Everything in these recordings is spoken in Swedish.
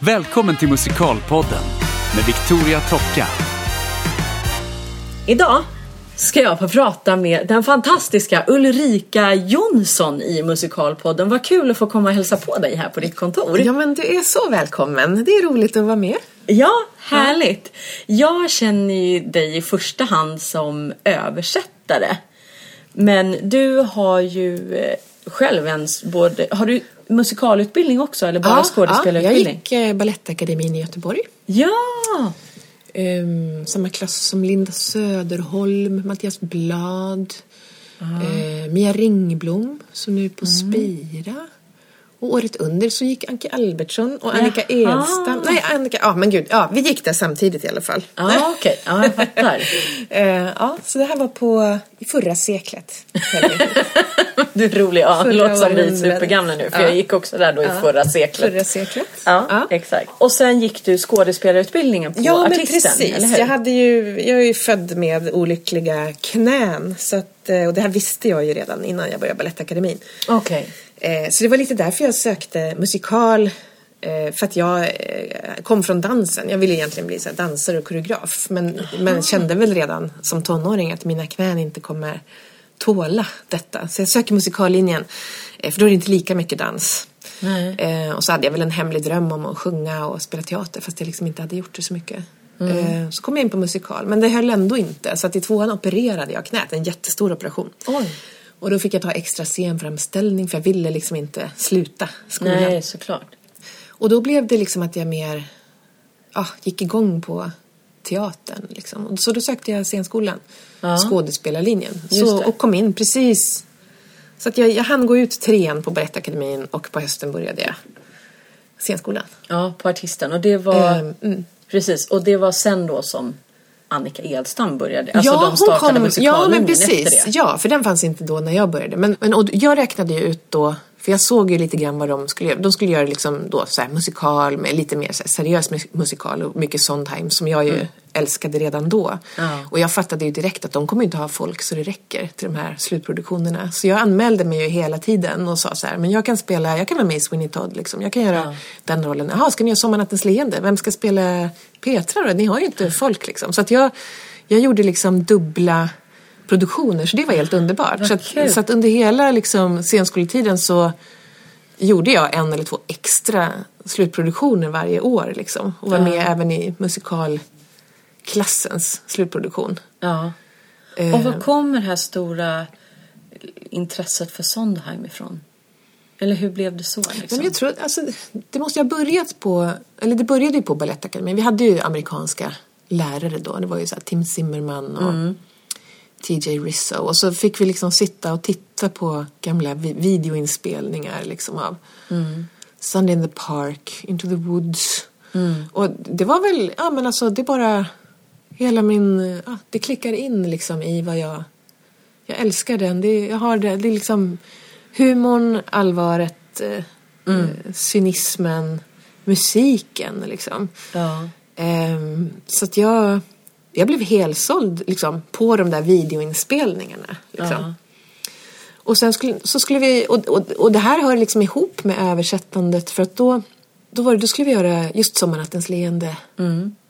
Välkommen till Musikalpodden med Victoria Tocka. Idag ska jag få prata med den fantastiska Ulrika Jonsson i Musikalpodden. Vad kul att få komma och hälsa på dig här på ditt kontor. Ja men du är så välkommen. Det är roligt att vara med. Ja, härligt. Jag känner ju dig i första hand som översättare. Men du har ju eh, själv ens både, har du musikalutbildning också eller bara ja, skådespelarutbildning? jag gick eh, Balettakademin i Göteborg. Ja! Ehm, samma klass som Linda Söderholm, Mattias Blad, eh, Mia Ringblom som nu är på Spira. Och året under så gick Anke Albertsson och Annika Jaha. Edstam. Nej, Annika, ja men gud, ja, vi gick där samtidigt i alla fall. Ja, okej. Ja, jag fattar. Eh, ja, så det här var på i förra seklet. Du är rolig. Ja, det låter som vi är supergamla nu. För Ja. jag gick också där då i förra seklet. Förra seklet. Ja, exakt. Och sen gick du skådespelarutbildningen på Ja, men artisten, precis. eller hur? Jag, hade ju, jag är ju född med olyckliga knän. Så att, eh, och det här visste jag ju redan innan jag började Balettakademin. Okej. Eh, Så det var lite därför jag sökte musikal. eh, För att jag eh, kom från dansen. Jag ville egentligen bli så dansare och koreograf. Men, men kände väl redan som tonåring att mina knän inte kommer tåla detta. Så jag söker musikallinjen. eh, För då är det inte lika mycket dans. Nej. Eh, och så hade jag väl en hemlig dröm om att sjunga och spela teater fast jag liksom inte hade gjort det så mycket. Eh, så kom jag in på musikal men det höll ändå inte så att i tvåan opererade jag knät, en jättestor operation. Oj. Och då fick jag ta extra scenframställning för jag ville liksom inte sluta skolan. Nej, såklart. Och då blev det liksom att jag mer ja, gick igång på teatern. Liksom. Så då sökte jag scenskolan, Ja. skådespelarlinjen. Så, och kom in precis. Så att jag, jag hann gå ut trean på Balettakademin och på hösten började jag scenskolan. Ja, på artisten. Och det var... Ehm, mm. Precis. Och det var sen då som Annika Edstam började. Alltså ja, de startade Ja, musikallinjen men efter precis. Ja, för den fanns inte då när jag började. Men, men och jag räknade ju ut då, för jag såg ju lite grann vad de skulle göra. De skulle göra liksom då så musikal med lite mer seriös mus- musikal och mycket Sondheim som jag ju älskade redan då. Mm. Ja. Och jag fattade ju direkt att de kommer inte ha folk så det räcker till de här slutproduktionerna. Så jag anmälde mig ju hela tiden och sa så här, men jag kan spela, jag kan vara med i Sweeney Todd liksom. Jag kan göra Ja. den rollen. Jaha, ska ni göra Sommarnattens leende? Vem ska spela Petra då? Ni har ju inte folk liksom. Så att jag, jag gjorde liksom dubbla produktioner så det var helt underbart. Så att, så att under hela liksom, scenskoletiden så gjorde jag en eller två extra slutproduktioner varje år liksom. Och var med även i musikalklassens slutproduktion. Ja. Eh, Och var kommer det här stora intresset för Sondheim ifrån? Eller hur blev det så? Liksom? Men jag tror, alltså, det måste ha börjat på, eller det började ju på Balettakademin. Vi hade ju amerikanska lärare då. Det var ju så Tim Zimmerman och TJ Rizzo. Och så fick vi liksom sitta och titta på gamla vi- videoinspelningar liksom av Sunday in the Park, Into the Woods. Och det var väl, ja men alltså det bara, hela min, ja, det klickar in liksom i vad jag jag älskar den. Det, jag har det, det är liksom humorn, allvaret, eh, eh, cynismen, musiken liksom. Ja. Ehm, så att jag, jag blev helsåld liksom, på de där videoinspelningarna. Liksom. Ja. Och sen skulle, så skulle vi, och, och, och det här hör liksom ihop med översättandet för att då, då, var det, då skulle vi göra just Sommarnattens leende.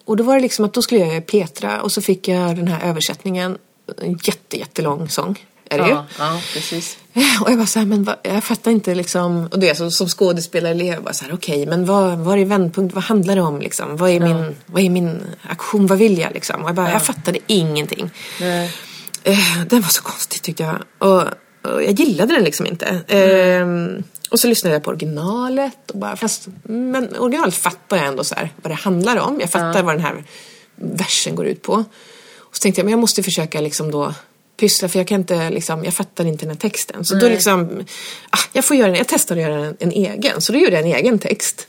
Och då var det liksom att då skulle jag göra Petra och så fick jag den här översättningen, en jätte, jättelång sång. Är det ju. Ja, ja, precis. Och jag bara så här, men vad, jag fattar inte liksom. Och det är så, som skådespelarelev, jag bara så här, okej, men vad, vad är vändpunkt, vad handlar det om liksom? Vad är, min, vad är min aktion, vad vill jag liksom? Och jag bara, jag fattade ingenting. Nej. Eh, den var så konstig tyckte jag. Och, och jag gillade den liksom inte. Eh, och så lyssnade jag på originalet. Och bara, fast, men originalet fattar jag ändå så här, vad det handlar om. Jag fattar vad den här versen går ut på. Och så tänkte jag, men jag måste försöka liksom då pyssla för jag kan inte liksom, jag fattar inte den här texten. Så då liksom, ah, jag får göra, jag testar att göra en, en egen. Så då gjorde jag en egen text.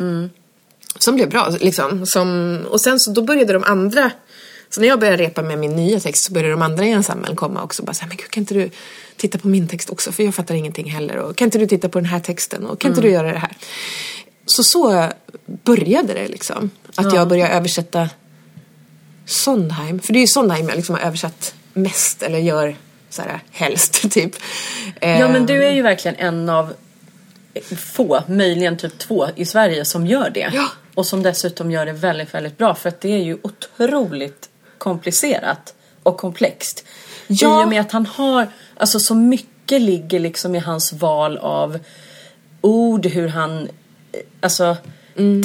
Som blev bra liksom. Som, och sen så då började de andra så när jag började repa med min nya text så började de andra i ensemblen komma också. Bara så här, men gud, kan inte du titta på min text också? För jag fattar ingenting heller. Och kan inte du titta på den här texten? Och kan inte du göra det här? Så så började det liksom. Att jag började översätta Sondheim. För det är ju Sondheim jag liksom har översatt mest. Eller gör så här helst, typ. Ja men du är ju verkligen en av få, möjligen typ två i Sverige som gör det. Ja. Och som dessutom gör det väldigt, väldigt bra för att det är ju otroligt komplicerat och komplext. Ja. I och med att han har, alltså så mycket ligger liksom i hans val av ord, hur han, eh, alltså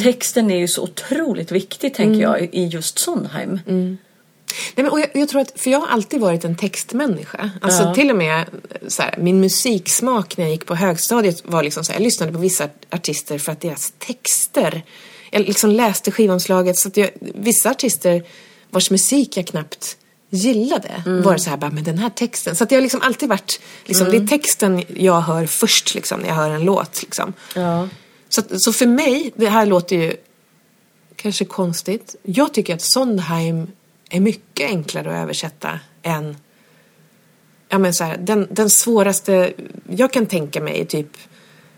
texten är ju så otroligt viktig tänker jag i- just Sondheim. Nej, men, och jag, jag tror att, för jag har alltid varit en textmänniska. Alltså Ja. till och med så här, min musiksmak när jag gick på högstadiet var liksom så här, jag lyssnade på vissa artister för att deras texter, jag liksom läste skivomslaget så att jag, vissa artister vars musik jag knappt gillade var det så här bara, men den här texten. Så att jag har liksom alltid varit, liksom, det är texten jag hör först liksom när jag hör en låt liksom. Ja. Så, att- så för mig, det här låter ju kanske konstigt. Jag tycker att Sondheim är mycket enklare att översätta än ja, men så här, den, den svåraste jag kan tänka mig är typ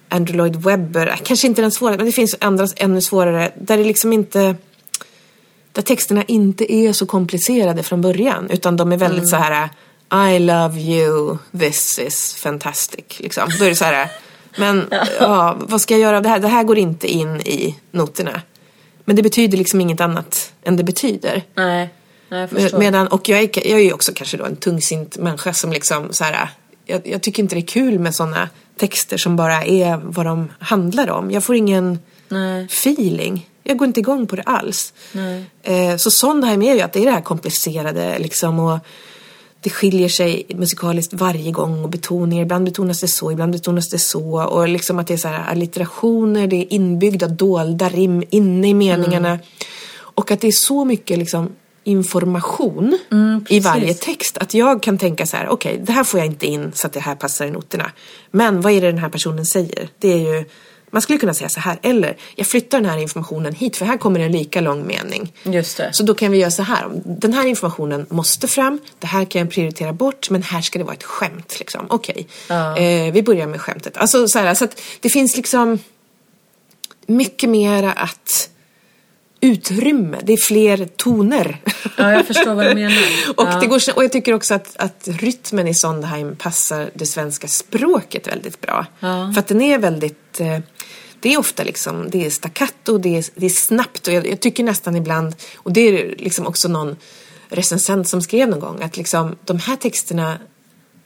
Andrew Lloyd Webber. Kanske inte den svåraste, men det finns andra ännu svårare. Där det liksom inte där texterna inte är så komplicerade från början utan de är väldigt så här I love you, this is fantastic. Liksom. Då är det så här, men ja, vad ska jag göra av det här? Det här går inte in i noterna. Men det betyder liksom inget annat än det betyder. Nej, nej jag. Medan, och jag är, jag är ju också kanske då en tungsint människa som liksom så här, jag, jag tycker inte det är kul med sådana texter som bara är vad de handlar om. Jag får ingen Nej. feeling. Jag går inte igång på det alls. Eh, så Sondheim är ju att det är det här komplicerade liksom och det skiljer sig musikaliskt varje gång och betoningar. Ibland betonas det så, ibland betonas det så. Och liksom att det är så här allitterationer, det är inbyggda dolda rim inne i meningarna. Och att det är så mycket liksom information i varje text. Att jag kan tänka så här, okej, det här får jag inte in så att det här passar i noterna. Men vad är det den här personen säger? Det är ju, man skulle kunna säga så här, eller jag flyttar den här informationen hit för här kommer en lika lång mening. Just det. Så då kan vi göra så här, den här informationen måste fram, det här kan jag prioritera bort, men här ska det vara ett skämt. Liksom. Okej, Ja. eh, vi börjar med skämtet. Alltså, så här, så att det finns liksom mycket mera att utrymme, det är fler toner. Ja, jag förstår vad du menar. och, ja. det går, och jag tycker också att, att rytmen i Sondheim passar det svenska språket väldigt bra. Ja. För att den är väldigt, eh, det är ofta liksom, det är staccato, det är, det är snabbt och jag, jag tycker nästan ibland, och det är liksom också någon recensent som skrev någon gång, att liksom de här texterna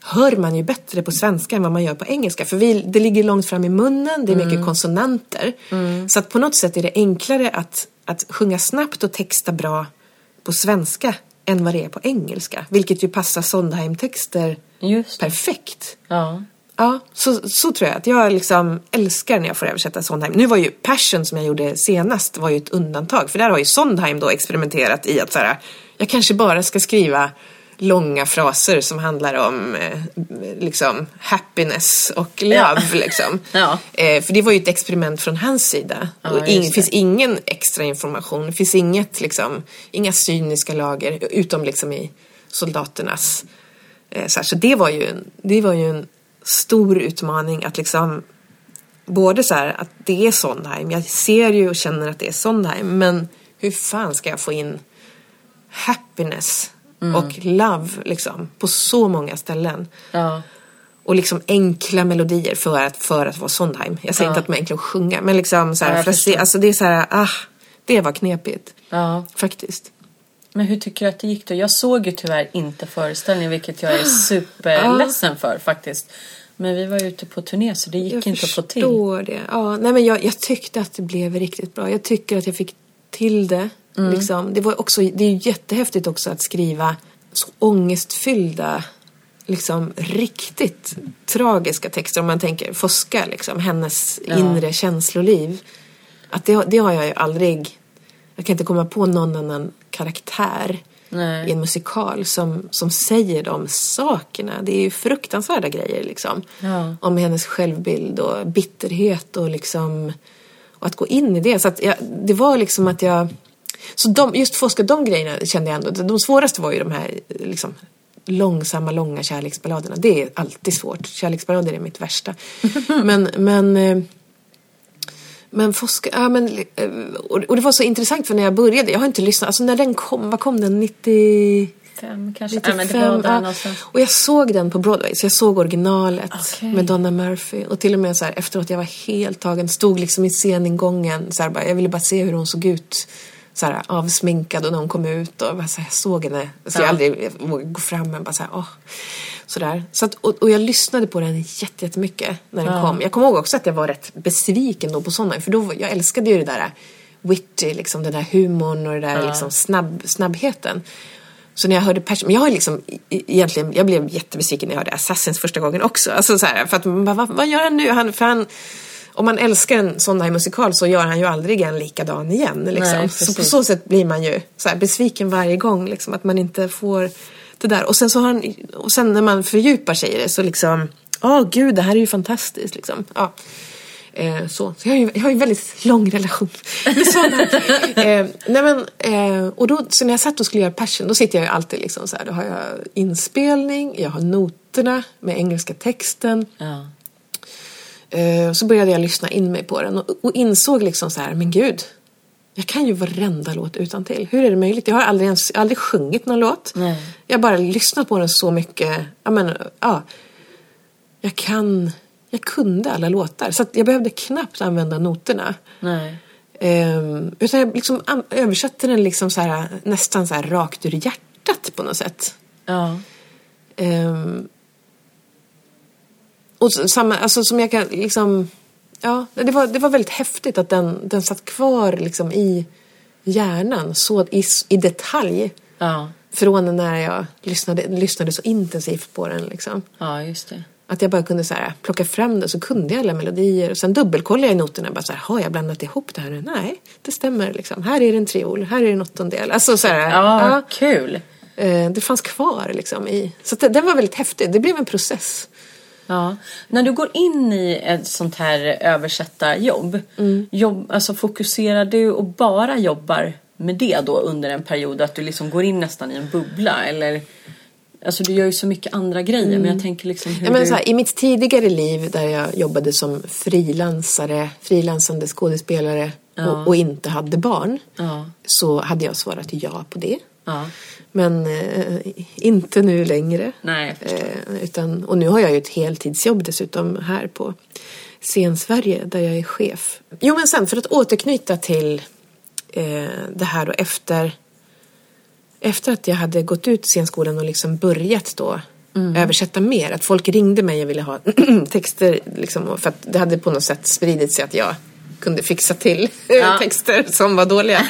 hör man ju bättre på svenska än vad man gör på engelska. För vi, det ligger långt fram i munnen, det är mycket konsonanter. Så att på något sätt är det enklare att, att sjunga snabbt och texta bra på svenska än vad det är på engelska. Vilket ju passar Sondheim-texter perfekt. Ja. Ja, så, så tror jag att jag liksom älskar när jag får översätta Sondheim. Nu var ju Passion som jag gjorde senast var ju ett undantag. För där har ju Sondheim då experimenterat i att så här, jag kanske bara ska skriva långa fraser som handlar om eh, liksom happiness och love Ja. liksom. Ja. Eh, för det var ju ett experiment från hans sida. Ja, och det. det finns ingen extra information. Det finns inget liksom, inga cyniska lager utom liksom i soldaternas Eh, så, här, så det var ju en, det var ju en stor utmaning att liksom både så här att det är Sondheim, jag ser ju och känner att det är Sondheim, men hur fan ska jag få in happiness och love liksom på så många ställen? Ja. Och liksom enkla melodier för att, för att vara Sondheim. Jag säger Ja. inte att de är enkla att sjunga, men liksom så här, Ja, jag se, alltså det är så här, ah, det var knepigt. ja. Faktiskt. Men hur tycker du att det gick då? Jag såg ju tyvärr inte föreställningen vilket jag är superledsen för faktiskt. Men vi var ute på turné så det gick Jag inte att få till. förstår det. Ja, nej men jag, jag tyckte att det blev riktigt bra. Jag tycker att jag fick till det. Mm. Liksom. Det, var också, det är ju jättehäftigt också att skriva så ångestfyllda, liksom riktigt tragiska texter. Om man tänker Fosca, liksom, hennes Ja. inre känsloliv. Att det, det har jag ju aldrig, jag kan inte komma på någon annan karaktär Nej. i en musikal som, som säger de sakerna. Det är ju fruktansvärda grejer liksom. Ja. Om hennes självbild och bitterhet och liksom och att gå in i det. Så att jag, det var liksom att jag så de, just Fosca, de grejerna kände jag ändå. De svåraste var ju de här liksom, långsamma, långa kärleksballaderna. Det är alltid svårt. Kärleksballader är mitt värsta. men, men eh, men Fosca, ja men, eh, och det var så intressant för när jag började, jag har inte lyssnat, alltså när den kom, vad kom den, 95 kanske? 95, ja, ja. Och jag såg den på Broadway, så jag såg originalet Okej. med Donna Murphy. Och till och med så här, efteråt, jag var helt tagen. Stod liksom i sceningången. Så här, bara, jag ville bara se hur hon såg ut. Så här, avsminkad och när hon kom ut. Och bara, så här, jag såg henne. Så Ja. jag aldrig vågade gå fram men bara så här, åh. Sådär. Så att, och, och jag lyssnade på den jätte- jättemycket när den Ja. kom. Jag kommer ihåg också att jag var rätt besviken då på Sondheim. För då, jag älskade ju det där witty, liksom den där humorn och det där Ja. liksom snabb, snabbheten. Så när jag hörde Passion, men jag har liksom egentligen, jag blev jättebesviken när jag hörde Assassins första gången också. Alltså så här, för att man bara, vad, vad gör han nu? Han, för han, om man älskar en sån här musikal så gör han ju aldrig en likadan igen. Liksom. Nej, så på så sätt blir man ju så besviken varje gång. Liksom, att man inte får det där. Och sen, så har han, och sen när man fördjupar sig i det så liksom, åh gud, det här är ju fantastiskt. Liksom. Ja. Eh, så. så jag, har ju, jag har ju en väldigt lång relation med sådana. eh, nej men, eh, och då, så när jag satt och skulle göra Passion, då sitter jag ju alltid liksom så här, då har jag inspelning, jag har noterna med engelska texten. Ja. Eh, så började jag lyssna in mig på den och, insåg liksom så här, men gud, jag kan ju varenda låt utan till. Hur är det möjligt? Jag har aldrig, ens, jag aldrig sjungit någon låt. Nej. Jag har bara lyssnat på den så mycket. Ja, men, ja, jag kan, jag kunde alla låtar. Så att jag behövde knappt använda noterna. Nej. Ehm, utan jag liksom översatte den liksom så här, nästan så här rakt ur hjärtat på något sätt. Ja. Ehm, och samma, alltså som jag kan liksom, ja, det var, det var väldigt häftigt att den, den satt kvar liksom i hjärnan så i, i detalj. Ja. Från när jag lyssnade, lyssnade så intensivt på den liksom. Ja, just det. Att jag bara kunde så här, plocka fram det så kunde jag alla melodier. Och sen dubbelkollade jag i noterna. Bara så här, har jag blandat ihop det här nu? Nej, det stämmer liksom. Här är det en triol, här är det en åttondel. Alltså så här, Ja, ja. kul. Eh, det fanns kvar liksom i... Så det, den var väldigt häftig. Det blev en process. Ja. När du går in i ett sånt här översättarjobb, Mm. jobb, alltså fokuserar du och bara jobbar med det då under en period? Att du liksom går in nästan i en bubbla? Eller, alltså du gör ju så mycket andra grejer men jag tänker liksom hur Mm. Ja, men du... så här, I mitt tidigare liv där jag jobbade som frilansare, frilansande skådespelare Ja. och, och inte hade barn. Ja. Så hade jag svarat ja på det. Ja. Men eh, inte nu längre. Nej. Eh, utan, och nu har jag ju ett heltidsjobb dessutom här på Scen Sverige där jag är chef. Jo men sen för att återknyta till eh, det här då efter efter att jag hade gått ut scenskolan och liksom börjat då översätta mer. Att folk ringde mig och ville ha texter liksom, för att det hade på något sätt spridit sig att jag kunde fixa till Ja. texter som var dåliga.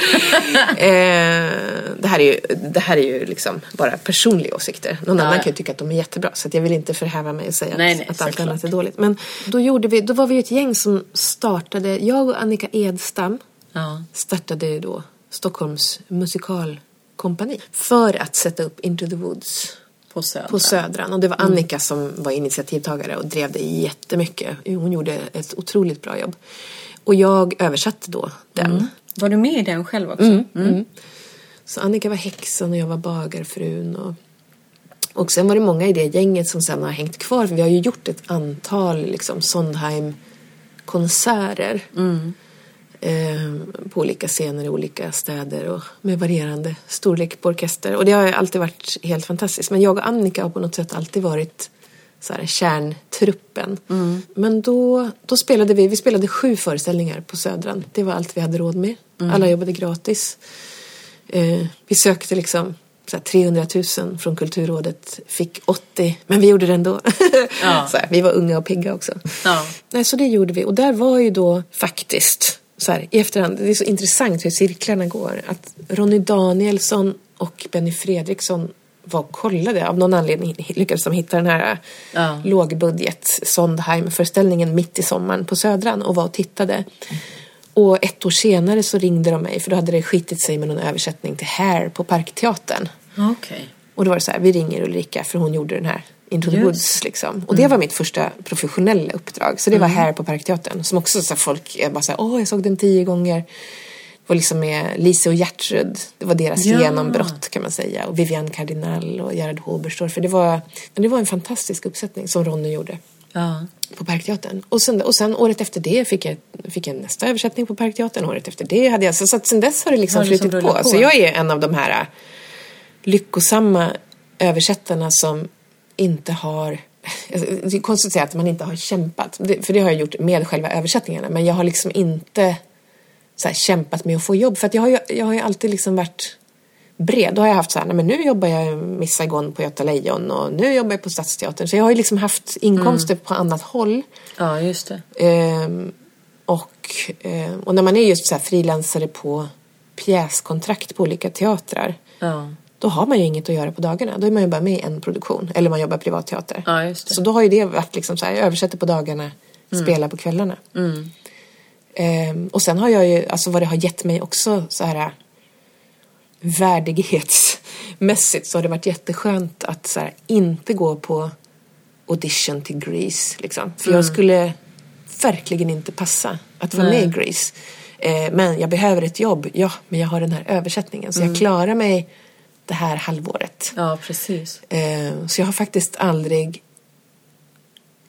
eh, det, här är ju, det här är ju liksom bara personliga åsikter. Någon Ja, annan ja. kan ju tycka att de är jättebra. Så jag vill inte förhäva mig och säga Nej, att, nej, att allt annat är dåligt. Men då, gjorde vi, då var vi ett gäng som startade, jag och Annika Edstam startade då Stockholms musikalkompani för att sätta upp Into the Woods På Södra. på Södran. Och det var Annika som var initiativtagare och drev det jättemycket. Hon gjorde ett otroligt bra jobb. Och jag översatte då den. Var du med i den själv också? Mm. Så Annika var häxan och jag var bagarfrun. Och, och sen var det många i det gänget som sen har hängt kvar. För vi har ju gjort ett antal liksom, Sondheim-konserter. Eh, på olika scener i olika städer och med varierande storlek på orkester. Och det har alltid varit helt fantastiskt. Men jag och Annika har på något sätt alltid varit så här, kärntruppen. Men då, då spelade vi, vi spelade sju föreställningar på Södran. Det var allt vi hade råd med. Alla jobbade gratis. Eh, vi sökte liksom så här, 300 000 från Kulturrådet, fick 80, men vi gjorde det ändå. Ja. så här, vi var unga och pigga också. Ja. Nej, så det gjorde vi. Och där var ju då faktiskt, så här, i efterhand, det är så intressant hur cirklarna går. Att Ronny Danielsson och Benny Fredriksson var och kollade. Av någon anledning lyckades de hitta den här Ja. lågbudget Sondheim-föreställningen mitt i sommaren på Södran och var och tittade. Och ett år senare så ringde de mig för då hade det skitit sig med någon översättning till Hair på Parkteatern. Okej. Och då var det så här, vi ringer Ulrika för hon gjorde den här Into the Just. Woods liksom. Och det var mitt första professionella uppdrag. Så det var här på Parkteatern. Som också så folk, bara så här, åh jag såg den tio gånger. Var liksom med Lise och Gertrud. Det var deras Ja. genombrott kan man säga. Och Vivian Cardinal och Gerhard Hoberstorff. För det var, det var en fantastisk uppsättning som Ronny gjorde Ja. på Parkteatern. Och sen, och sen året efter det fick jag, fick jag nästa översättning på Parkteatern. Året efter det hade jag... Så, så att sen dess har det liksom Har det liksom flutit på. på? Så jag är en av de här lyckosamma översättarna som inte har alltså, det är konstigt att säga att man inte har kämpat, för det har jag gjort med själva översättningarna, men jag har liksom inte här, kämpat med att få jobb. För att jag har ju, jag har ju alltid liksom varit bred. Då har jag haft så här, nej men nu jobbar jag Miss Saigon på Göta Lejon och nu jobbar jag på Stadsteatern. Så jag har ju liksom haft inkomster på annat håll. Ja, just det. Ehm, och, ehm, och när man är just så här frilansare på pjäskontrakt på olika teatrar. Ja, Då har man ju inget att göra på dagarna. Då är man ju bara med i en produktion. Eller man jobbar privatteater. ja just det. Så då har ju det varit liksom så här, jag översätter på dagarna, spelar på kvällarna. Mm. Ehm, och sen har jag ju, alltså vad det har gett mig också så här värdighetsmässigt så har det varit jätteskönt att så här, inte gå på audition till Grease liksom. För jag skulle verkligen inte passa att vara med i Grease. Eh, men jag behöver ett jobb, ja, men jag har den här översättningen så jag klarar mig det här halvåret. Ja, precis. Eh, så jag har faktiskt aldrig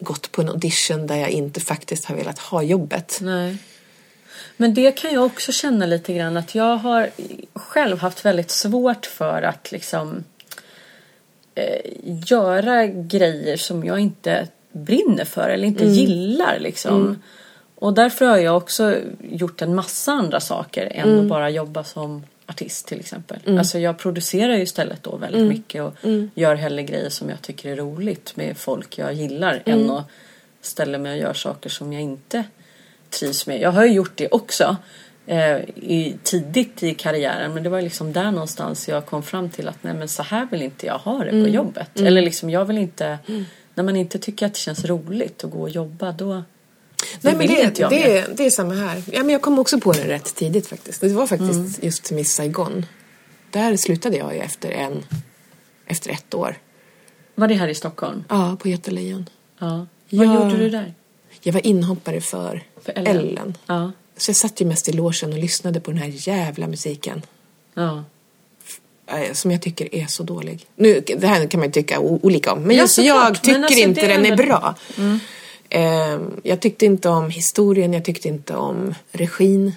gått på en audition där jag inte faktiskt har velat ha jobbet. Nej. Men det kan jag också känna lite grann att jag har själv haft väldigt svårt för att liksom eh, göra grejer som jag inte brinner för eller inte gillar liksom. Och därför har jag också gjort en massa andra saker än att bara jobba som artist till exempel. Alltså jag producerar ju istället då väldigt mycket och gör hellre grejer som jag tycker är roligt med folk jag gillar än att ställa mig och göra saker som jag inte trivs med. Jag har ju gjort det också eh, i, tidigt i karriären men det var liksom där någonstans jag kom fram till att nej men så här vill inte jag ha det på jobbet. Eller liksom jag vill inte, när man inte tycker att det känns roligt att gå och jobba då Nej, men det, jag det, är, det är samma här. Ja, men jag kom också på det rätt tidigt faktiskt. Det var faktiskt just Miss Saigon. Där slutade jag ju efter, en, efter ett år. Var det här i Stockholm? Ja, på Göta Lejon. Ja. Vad gjorde du där? Jag var inhoppare för, För Ellen? Ellen. Ja. Så jag satt ju mest i logen och lyssnade på den här jävla musiken. Ja. eh, Som jag tycker är så dålig. Nu, det här kan man ju tycka olika om. Men Ja, just jag Men tycker alltså, inte det är den är väl- bra. Eh, jag tyckte inte om historien, jag tyckte inte om regin.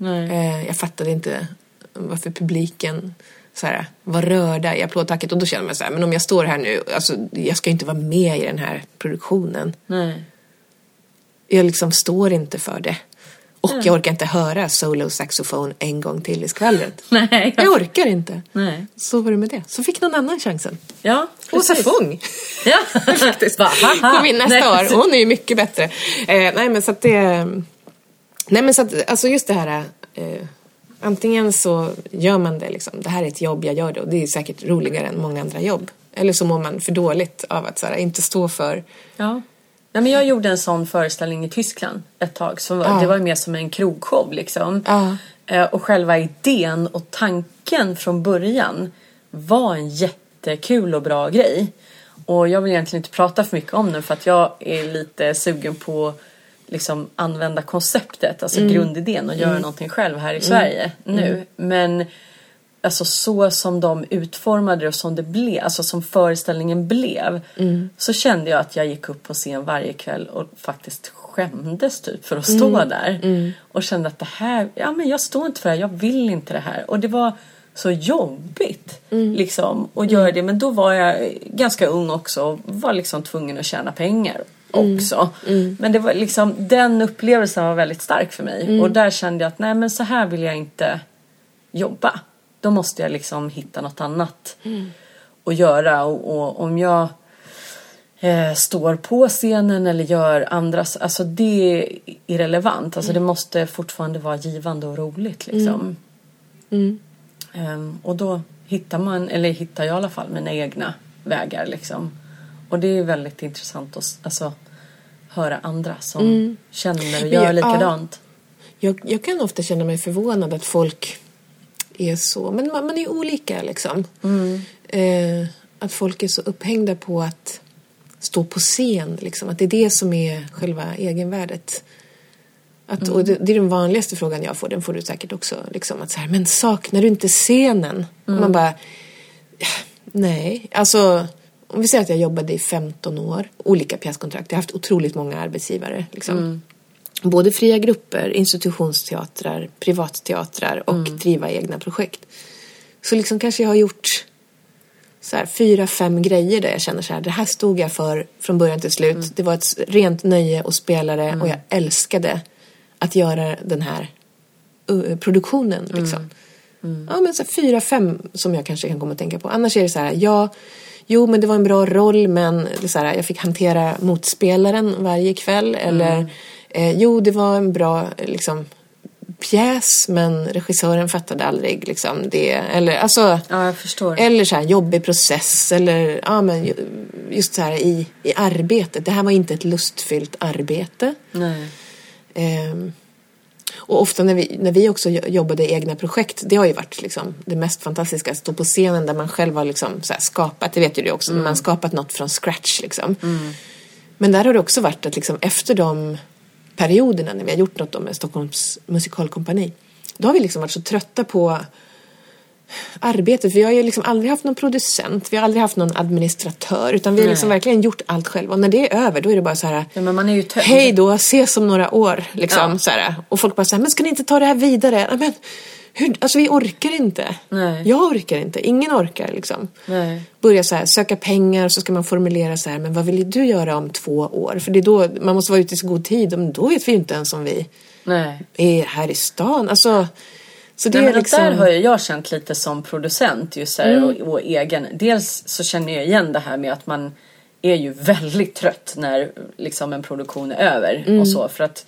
Eh, jag fattade inte varför publiken så här, var rörda i applådtacket. Och då kände man så här, men om jag står här nu, alltså, jag ska inte vara med i den här produktionen. Nej. Jag liksom står inte för det. Och jag orkar inte höra solo saxofon en gång till i skvallret. Nej. Jag orkar inte. Nej. Så var det med det. Så fick någon annan chansen. Ja, Åsa. Fång Ja, faktiskt. Kom in nästa Nej. år. Hon är ju mycket bättre. Eh, nej men så att det... Nej men så att, alltså just det här... Eh, antingen så gör man det liksom. Det här är ett jobb, jag gör det. Och det är säkert roligare än många andra jobb. Eller så mår man för dåligt av att så här, inte stå för... Ja. Nej, men jag gjorde en sån föreställning i Tyskland ett tag. Som var, Ja. Det var mer som en krogshow liksom. Ja. Eh, Och själva idén och tanken från början var en jättekul och bra grej. Och jag vill egentligen inte prata för mycket om den för att jag är lite sugen på liksom använda konceptet, alltså grundidén och göra någonting själv här i Sverige nu. Men alltså så som de utformade det och som det blev, alltså som föreställningen blev. Så kände jag att jag gick upp på scen varje kväll och faktiskt skämdes typ för att stå där. Och kände att det här, ja men jag står inte för det här, jag vill inte det här. Och det var så jobbigt liksom att göra det. Men då var jag ganska ung också och var liksom tvungen att tjäna pengar också. Men det var liksom, den upplevelsen var väldigt stark för mig. Och där kände jag att nej men så här vill jag inte jobba. Då måste jag liksom hitta något annat att göra. Och, och om jag eh, står på scenen eller gör andras, alltså det är irrelevant. Alltså det måste fortfarande vara givande och roligt liksom. Ehm, och då hittar man, eller hittar jag i alla fall mina egna vägar liksom. Och det är väldigt intressant att alltså, höra andra som känner och gör jag- likadant. Jag, jag kan ofta känna mig förvånad att folk är så, men man, man är olika liksom. Eh, att folk är så upphängda på att stå på scen, liksom. att det är det som är själva egenvärdet. Att, och det, det är den vanligaste frågan jag får, den får du säkert också. Liksom, att så här, men saknar du inte scenen? Och man bara, nej, alltså om vi säger att jag jobbade i 15 år, olika pjäskontrakt, jag har haft otroligt många arbetsgivare. Liksom. Både fria grupper, institutionsteatrar, privatteatrar och driva egna projekt. Så liksom kanske jag har gjort så här, fyra, fem grejer där jag känner så här, det här stod jag för från början till slut. Det var ett rent nöje att spela det och jag älskade att göra den här uh, produktionen. Liksom. Ja, men så här, fyra, fem som jag kanske kan komma att tänka på. Annars är det så här, ja, jo men det var en bra roll men det så här, jag fick hantera motspelaren varje kväll. Eller eh, jo, det var en bra liksom, pjäs men regissören fattade aldrig liksom, det. Eller, alltså, Ja, eller så här jobbig process eller ja, men ju- just så här i, i arbetet. Det här var inte ett lustfyllt arbete. Ehm, och ofta när vi, när vi också jo- jobbade i egna projekt, det har ju varit liksom det mest fantastiska. Att stå på scenen där man själv har liksom här skapat, det vet ju du också, när man har skapat något från scratch. Liksom. Men där har det också varit att liksom efter de perioderna när vi har gjort något med Stockholms musikalkompani, då har vi liksom varit så trötta på arbetet. Vi har ju liksom aldrig haft någon producent, vi har aldrig haft någon administratör, utan vi har liksom verkligen gjort allt själva. Och när det är över, då är det bara så här, Ja, men man är ju tömd. Hej då, ses om några år. Liksom, Ja. så här. Och folk bara så här, men ska ni inte ta det här vidare? Men, hur, alltså vi orkar inte. Nej. Jag orkar inte, ingen orkar liksom. Nej. Börja så här, söka pengar så ska man formulera så här, men vad vill du göra om två år? För det är då, man måste vara ute i så god tid, men då vet vi ju inte ens om vi Nej. är här i stan. Alltså, så det Nej, är men liksom... Där har ju jag känt lite som producent just här, och, och egen. Dels så känner jag igen det här med att man är ju väldigt trött när liksom en produktion är över och så. För att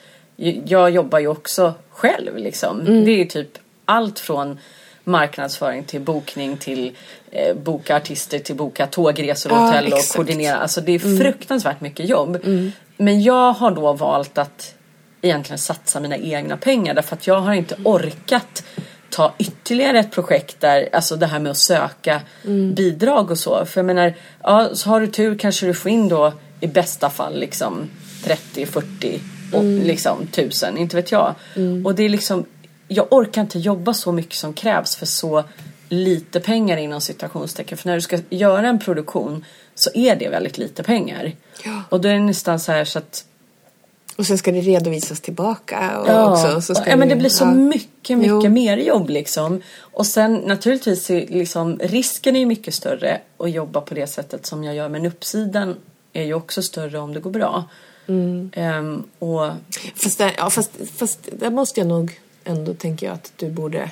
jag jobbar ju också själv liksom. Det är ju typ allt från marknadsföring till bokning till eh, boka artister till boka tågresor och Ja, hotell och exakt. koordinera. Alltså det är fruktansvärt mycket jobb. Men jag har då valt att egentligen satsa mina egna pengar därför att jag har inte orkat ta ytterligare ett projekt där, alltså det här med att söka bidrag och så. För jag menar, ja, så har du tur kanske du får in då i bästa fall liksom 30, 40 och liksom tusen, inte vet jag. Och det är liksom, jag orkar inte jobba så mycket som krävs för så lite pengar inom citationstecken. För när du ska göra en produktion så är det väldigt lite pengar. Ja. Och då är det nästan så här så att Och sen ska det redovisas tillbaka. Och Ja, också, så ska ja men det blir så ja. mycket, mycket Jo. mer jobb liksom. Och sen naturligtvis är liksom risken är ju mycket större att jobba på det sättet som jag gör. Men uppsidan är ju också större om det går bra. Mm. Ehm, och Fast där, ja, fast, fast där måste jag nog ändå tänka att du borde...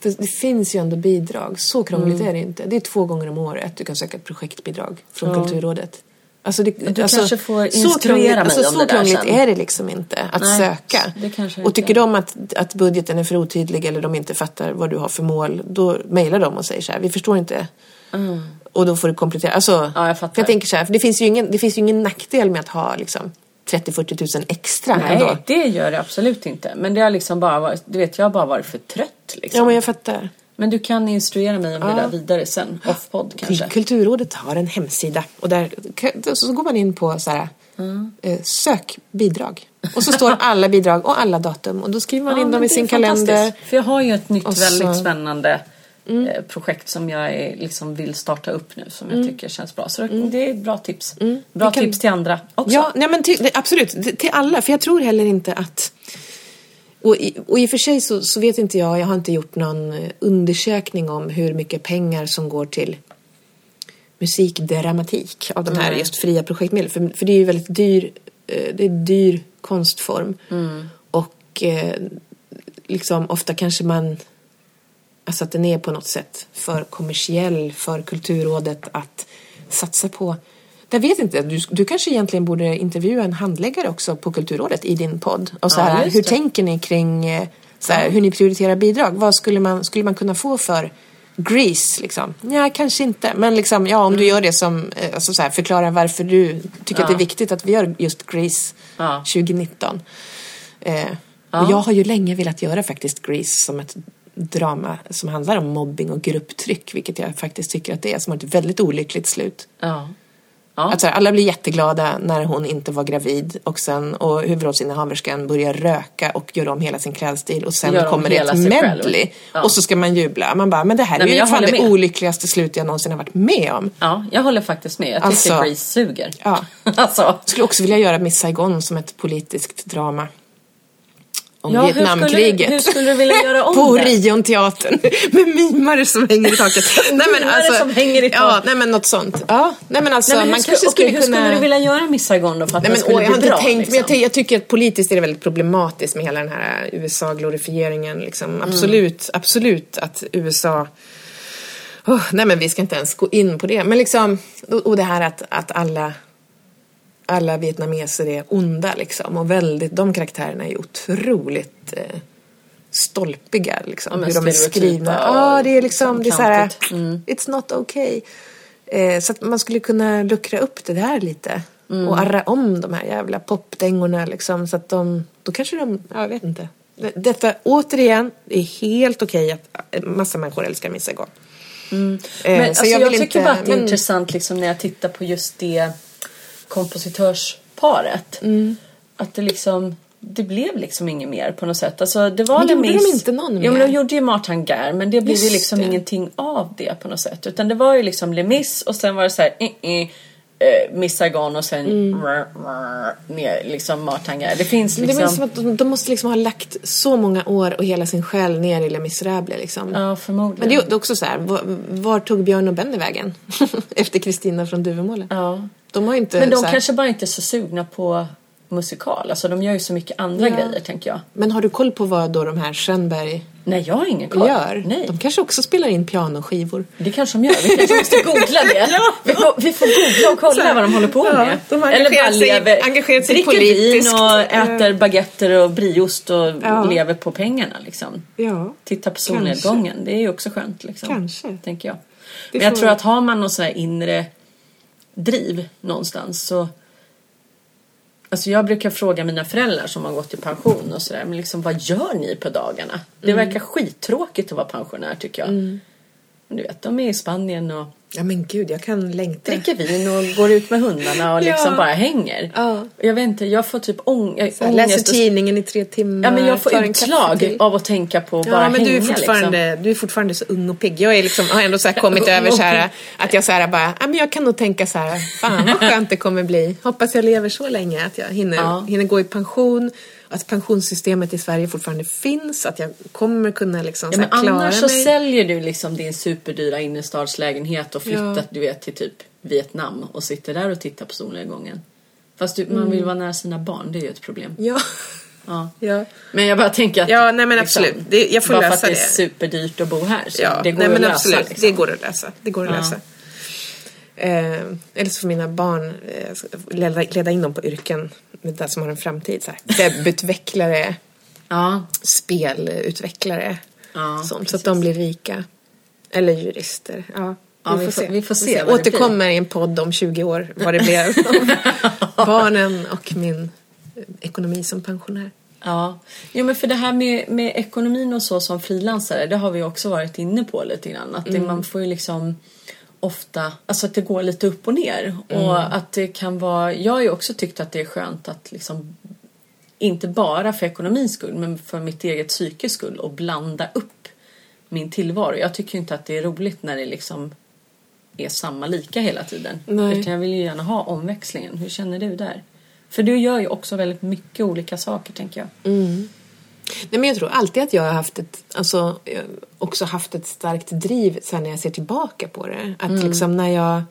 För det finns ju ändå bidrag. Så krångligt är det inte. Det är två gånger om året du kan söka ett projektbidrag från Kulturrådet. Alltså det, du alltså, kanske får så instruera krångligt, mig alltså, om Så det där krångligt sen. är det liksom inte att Nej, söka. och tycker de att, att budgeten är för otydlig eller de inte fattar vad du har för mål, då mejlar de och säger så här, vi förstår inte. Och då får du komplettera. Alltså, Mm. Ja, jag fattar. För jag tänker så här, för det finns ju ingen, det finns ju ingen nackdel med att ha liksom 30-40 tusen extra ändå. nej, det gör det absolut inte. Men det har liksom bara varit, du vet jag har bara varit för trött liksom. Ja, men jag fattar. Men du kan instruera mig om det Ja. där vidare sen, off-podd kanske. Kulturrådet har en hemsida och där så går man in på så här, eh, sök bidrag. Och så står alla bidrag och alla datum och då skriver man Ja, in dem i det sin kalender. För jag har ju ett nytt Och så- Mm. väldigt spännande eh, projekt som jag är, liksom vill starta upp nu som jag tycker känns bra. Så det är bra tips. Bra Mm. Vi kan- tips till andra också. Ja, nej men till, absolut, till alla. För jag tror heller inte att... Och i, och i och för sig så, så vet inte jag, jag har inte gjort någon eh, undersökning om hur mycket pengar som går till musikdramatik av de här Nej. just fria projektmedel. För, för det är ju väldigt dyr, eh, det är dyr konstform. Och eh, liksom ofta kanske man, alltså att den är på något sätt för kommersiell för Kulturrådet att satsa på. Jag vet inte, du, du kanske egentligen borde intervjua en handläggare också på Kulturrådet i din podd. Och så Ja, här, just hur tänker ni kring eh, så här, hur ni prioriterar bidrag? Vad skulle man, skulle man kunna få för Grease liksom? Ja, kanske inte. Men liksom, ja, om du gör det som, eh, alltså så här, förklara varför du tycker att det är Ja. viktigt att vi gör just Grease Ja. 2019. Eh, Ja. Och jag har ju länge velat göra faktiskt Grease som ett drama som handlar om mobbing och grupptryck, vilket jag faktiskt tycker att det är, som har ett väldigt olyckligt slut. Ja. Ja. Att här, alla blir jätteglada när hon inte var gravid och sen och huvudrollsinnehaverskan börjar röka och gör om hela sin klädstil och sen Gör kommer det ett medley Ja. och så ska man jubla. Man bara, men det här Nej, är ju fan det med. olyckligaste slut jag någonsin har varit med om. ja, jag håller faktiskt med. Jag tycker Alltså- Grace suger. Ja. alltså. Skulle också vilja göra Miss Saigon som ett politiskt drama. Om Ja, hur Vietnamkriget. skulle- hur skulle du vilja göra om På? Orionteatern med mimare som hänger i taket. nej, men Mimare som hänger i Ja, taket. nej men något sånt. Ja, nej men alltså Nej, men hur man skulle, kanske skulle hur kunna... skulle du vilja göra Miss Saigon då för att Nej, men, skulle åh, jag har bli inte bra? tänkt, men jag, liksom? ty- jag tycker att politiskt är det väldigt problematiskt med hela den här USA-glorifieringen. Liksom. Absolut, absolut att USA... Oh, nej men vi ska inte ens gå in på det. Men liksom, och det här att, att alla, alla vietnameser är onda liksom. Och väldigt, de karaktärerna är otroligt eh, stolpiga liksom. Ja, hur de är skrivna. Ja, det är liksom, det är så här. Mm. it's not okay. Eh, så att man skulle kunna luckra upp det där lite. Mm. Och arra om de här jävla popdängorna liksom. Så att de, då kanske de, ja, jag vet inte. Detta, återigen, det är helt okej att en massa människor älskar Miss Saigon. Eh, Men så alltså, jag, vill tycker inte- bara att det är men- intressant liksom, när jag tittar på just det kompositörsparet. Mm. Att det liksom det blev liksom inget mer på något sätt. Alltså, det var Men gjorde de inte någon Ja men mer? de gjorde ju Martin Guerre men det blev ju liksom det. ingenting av det på något sätt. Utan det var ju liksom Les Mis och sen var det så här eh, eh, eh, Miss Saigon och sen rr, rr, ner liksom Martin Guerre. Det finns Mm. Det liksom... är som att de, de måste liksom ha lagt så många år och hela sin själ ner i Les Misérables liksom. Ja förmodligen. Men det är ju också så här, var, var tog Björn och Benny vägen? Efter Kristina från Duvemåla. Ja. De har inte Men de här, kanske bara inte är så sugna på musikal. Alltså de gör ju så mycket andra Ja. grejer tänker jag. Men har du koll på vad då de här Schönberg Nej, jag har ingen koll. gör? Nej, De kanske också spelar in pianoskivor. det kanske de gör. Vi kanske måste googla det. vi, får, vi får googla och kolla här. vad de håller på Ja, med. de Eller bara lever, engagerat sig dricker politiskt. vin och äter baguetter och brieost och Ja. lever på pengarna liksom. Ja. Titta på solnedgången. Det är ju också skönt liksom. Kanske. Tänker jag. Men jag tror att har man någon sån här inre driv någonstans så Alltså jag brukar fråga mina föräldrar som har gått i pension och sådär, men liksom vad gör ni på dagarna? Det Mm. verkar skittråkigt att vara pensionär tycker jag. Men du vet, de är i Spanien och Ja men gud, jag kan längta. dricker vin och går ut med hundarna och liksom Ja. bara hänger. Ja. Jag vet inte, jag får typ ång jag, läser ångest. och- tidningen i tre timmar. Ja men jag får utslag av att tänka på att Ja bara men hänga du är, fortfarande, liksom. du är fortfarande så ung och pigg. Jag är liksom, har ändå så kommit över så här att jag så här bara, ja men jag kan nog tänka så här, fan vad skönt det kommer bli. Hoppas jag lever så länge att jag hinner, Ja. hinner gå i pension. Att pensionssystemet i Sverige fortfarande finns. Att jag kommer kunna liksom Ja, här men klara annars så mig. säljer du liksom din superdyra innerstadslägenhet och flyttat Ja. du vet till typ Vietnam och sitter där och tittar på solnedgången. Fast du, man vill vara nära sina barn, det är ju ett problem. Ja. Ja. ja. Men jag bara tänker att Ja, nej, men absolut. Det- jag får bara lösa för att det det. är superdyrt att bo här så Ja, det går nej, att men lösa. absolut. liksom. Det går att lösa. Det går att Ja. lösa. Eh, eller så får mina barn eh, leda, leda in dem på yrken med det som har en framtid. Så här. Webbutvecklare, Ja, spelutvecklare. Ja, sånt, så att de blir rika. Eller jurister. Ja, Ja, vi får- vi får se vad det Återkommer i en podd om 20 år vad det blev av barnen och min ekonomi som pensionär. Ja, jo men för det här med, med ekonomin och så som frilansare, det har vi också varit inne på lite grann. Att det, man får ju liksom ofta, alltså att det går lite upp och ner. Och att det kan vara, jag har ju också tyckt att det är skönt att liksom inte bara för ekonomins skull men för mitt eget psykes skull och blanda upp min tillvaro. Jag tycker inte att det är roligt när det liksom är samma lika hela tiden. Nej. Utan jag vill ju gärna ha omväxlingen. Hur känner du där? För du gör ju också väldigt mycket olika saker tänker jag. Nej, men jag tror alltid att jag har haft ett, alltså, har också haft ett starkt driv sen när jag ser tillbaka på det. Att liksom när jag,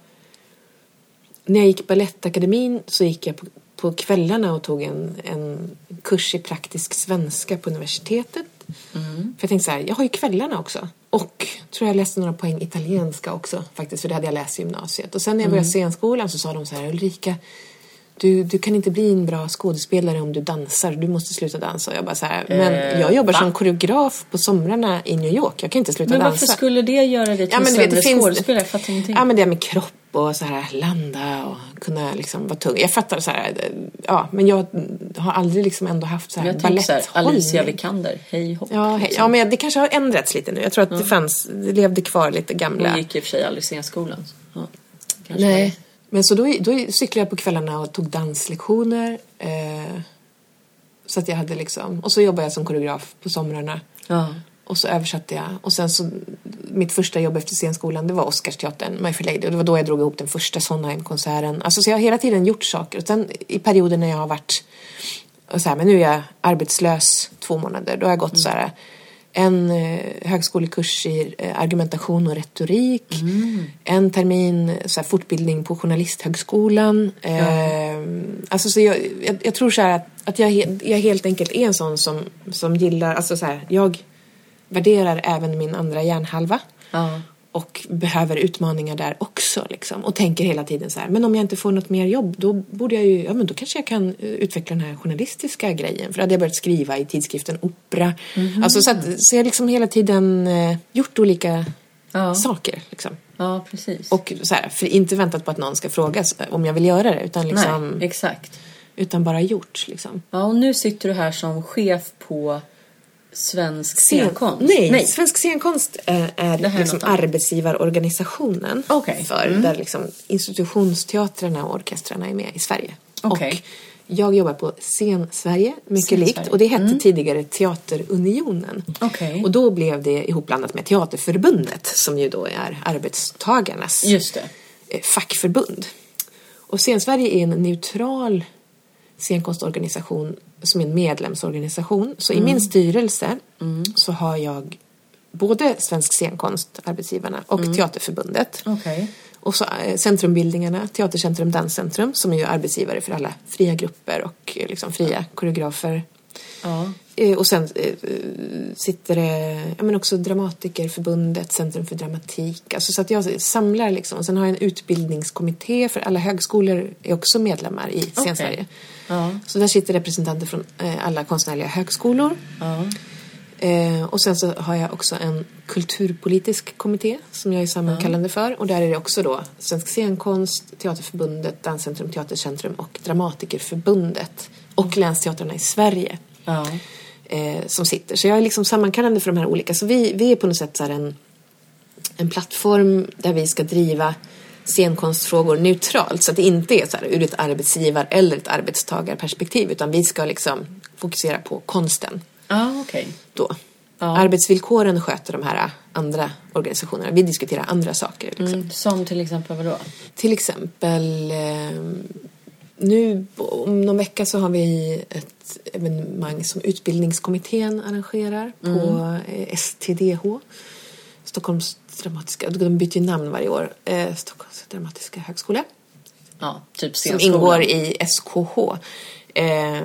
när jag gick Balettakademin så gick jag på, på kvällarna och tog en, en kurs i praktisk svenska på universitetet. För jag tänkte så här, jag har ju kvällarna också. Och tror jag läste några poäng italienska också faktiskt, för det hade jag läst i gymnasiet. Och sen när jag började scenskolan så sa de så här, Ulrika, du, du kan inte bli en bra skådespelare om du dansar, du måste sluta dansa. Och jag bara så här, men Eh, jag jobbar va? som koreograf på somrarna i New York, jag kan inte sluta Men dansa. varför skulle det göra dig till Ja, en men sämre det finns- skådespelare? Jag fattar ingenting. Ja men det med kropp och så här landa och kunna liksom vara tung. Jag fattar så här, ja men jag har aldrig liksom ändå haft så här jag tänker såhär, Alicia baletthållning. Vikander, hej hopp. Ja, hej. ja men det kanske har ändrats lite nu. Jag tror att det fanns, det levde kvar lite gamla. Hon gick i och för sig aldrig scenskolan. Ja, Nej. Men så då, då cyklade jag på kvällarna och tog danslektioner. Eh, så att jag hade liksom, och så jobbade jag som koreograf på somrarna. Ja. Och så översatte jag. Och sen så, mitt första jobb efter scenskolan, det var Oscarsteatern, My Fair Lady. Och det var då jag drog ihop den första Sondheim-konserten. Alltså så jag har hela tiden gjort saker. Och sen i perioder när jag har varit och så här, men nu är jag arbetslös två månader. Då har jag gått Mm. så här en eh, högskolekurs i eh, argumentation och retorik. Mm. En termin så här, fortbildning på Journalisthögskolan. Eh, alltså, så jag, jag, jag tror så här att, att jag, jag helt enkelt är en sån som, som gillar, alltså så här, jag värderar även min andra hjärnhalva. Ja. Och behöver utmaningar där också liksom. Och tänker hela tiden så här, men om jag inte får något mer jobb då borde jag ju, ja men då kanske jag kan eh, utveckla den här journalistiska grejen. För då hade jag börjat skriva i tidskriften Opera. Mhm. Alltså så, att, så jag liksom hela tiden eh, gjort olika Ja. saker liksom. ja, precis. Och så här, för inte väntat på att någon ska fråga om jag vill göra det utan liksom, Nej, exakt. utan bara gjort liksom. Ja, och nu sitter du här som chef på Svensk Scen- scenkonst. Nej, Svensk scenkonst är, är Det här är liksom arbetsgivarorganisationen Okej. för Mm. där liksom institutionsteatrarna och orkestrarna är med i Sverige. Okej. Och jag jobbar på Scen Sverige, mycket Scen likt. Sverige. Och det hette tidigare Teaterunionen. Okej. Och då blev det ihopblandat med Teaterförbundet som ju då är arbetstagarnas eh, fackförbund. Och Scensverige är en neutral scenkonstorganisation som är en medlemsorganisation. Så i min styrelse så har jag både Svensk scenkonst, arbetsgivarna, och Teaterförbundet. Okej. Och så eh, centrumbildningarna, Teatercentrum, Danscentrum som är ju arbetsgivare för alla fria grupper och eh, liksom fria koreografer. Ja. Eh, Och sen eh, sitter det ja, men också Dramatikerförbundet, Centrum för dramatik. Alltså så att jag samlar liksom. Och sen har jag en utbildningskommitté för alla högskolor är också medlemmar i Scensverige. Ja. Så där sitter representanter från eh, alla konstnärliga högskolor. Ja. Eh, och sen så har jag också en kulturpolitisk kommitté som jag är sammankallande för. Och där är det också då Svensk scenkonst, Teaterförbundet, Danscentrum, Teatercentrum och Dramatikerförbundet. Och länsteatrarna i Sverige Ja. eh, som sitter. Så jag är liksom sammankallande för de här olika. Så vi, vi är på något sätt så en, en plattform där vi ska driva scenkonstfrågor neutralt. Så att det inte är så här ur ett arbetsgivar eller ett arbetstagarperspektiv. Utan vi ska liksom fokusera på konsten Ja, okej. då. Ja. Arbetsvillkoren sköter de här andra organisationerna. Vi diskuterar andra saker. Liksom. Mm. Som till exempel vadå? Till exempel eh, nu om någon vecka så har vi ett evenemang som Utbildningskommittén arrangerar på eh, STDH. Stockholms dramatiska, de byter ju namn varje år. Eh, Stockholms dramatiska högskola. Ja, typ Som ingår i SKH. Eh,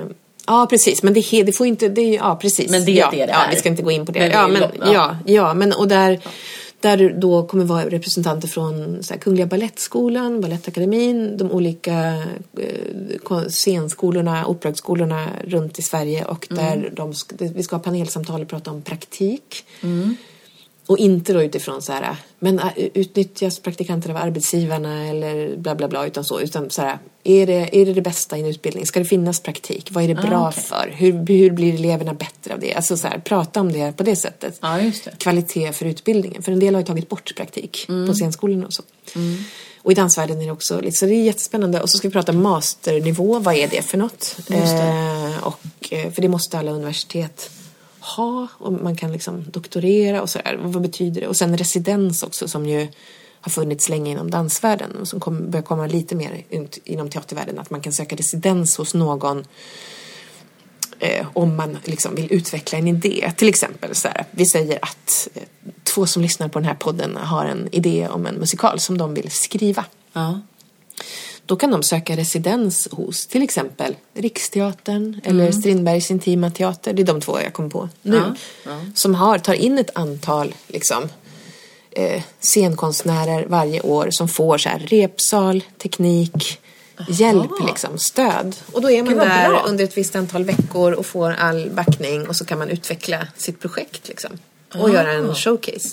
ja, precis. Men det, det får inte... Det, är- ja, precis. Men det är ja, det det ja, är. vi ska inte gå in på det. Men ja, är men, ja. ja. Ja, men och där, där då kommer vara representanter från så här, Kungliga Balettskolan, Balettakademin, de olika eh, scenskolorna, operahögskolorna runt i Sverige och Mm. där de ska, det- vi ska ha panelsamtal och prata om praktik. Och inte då utifrån så här, men äh, utnyttjas praktikanter av arbetsgivarna eller bla bla bla utan så, utan så här, är det, är det det bästa i en utbildning? Ska det finnas praktik? Vad är det bra Ah, okej. för? Hur, hur blir eleverna bättre av det? Alltså så här, prata om det på det sättet. Just det. Kvalitet för utbildningen, för en del har ju tagit bort praktik Mm. på scenskolorna och så. Och i dansvärlden är det också så det är jättespännande. Och så ska vi prata masternivå, vad är det för något? Det. Eh, och, eh, för det måste alla universitet ha och man kan liksom doktorera och sådär. Vad betyder det? Och sen residens också som ju har funnits länge inom dansvärlden och som kom, börjar komma lite mer ut inom teatervärlden. Att man kan söka residens hos någon eh, om man liksom vill utveckla en idé. Till exempel så här, vi säger att eh, två som lyssnar på den här podden har en idé om en musikal som de vill skriva. Ja. Då kan de söka residens hos till exempel Riksteatern eller Strindbergs Intima Teater. Det är de två jag kom på nu. Ja, ja. Som har, tar in ett antal liksom, eh, scenkonstnärer varje år som får så här, repsal, teknik, hjälp, liksom, stöd. Och då är man där bra. under ett visst antal veckor och får all backning och så kan man utveckla sitt projekt liksom. Och Ah. göra en showcase.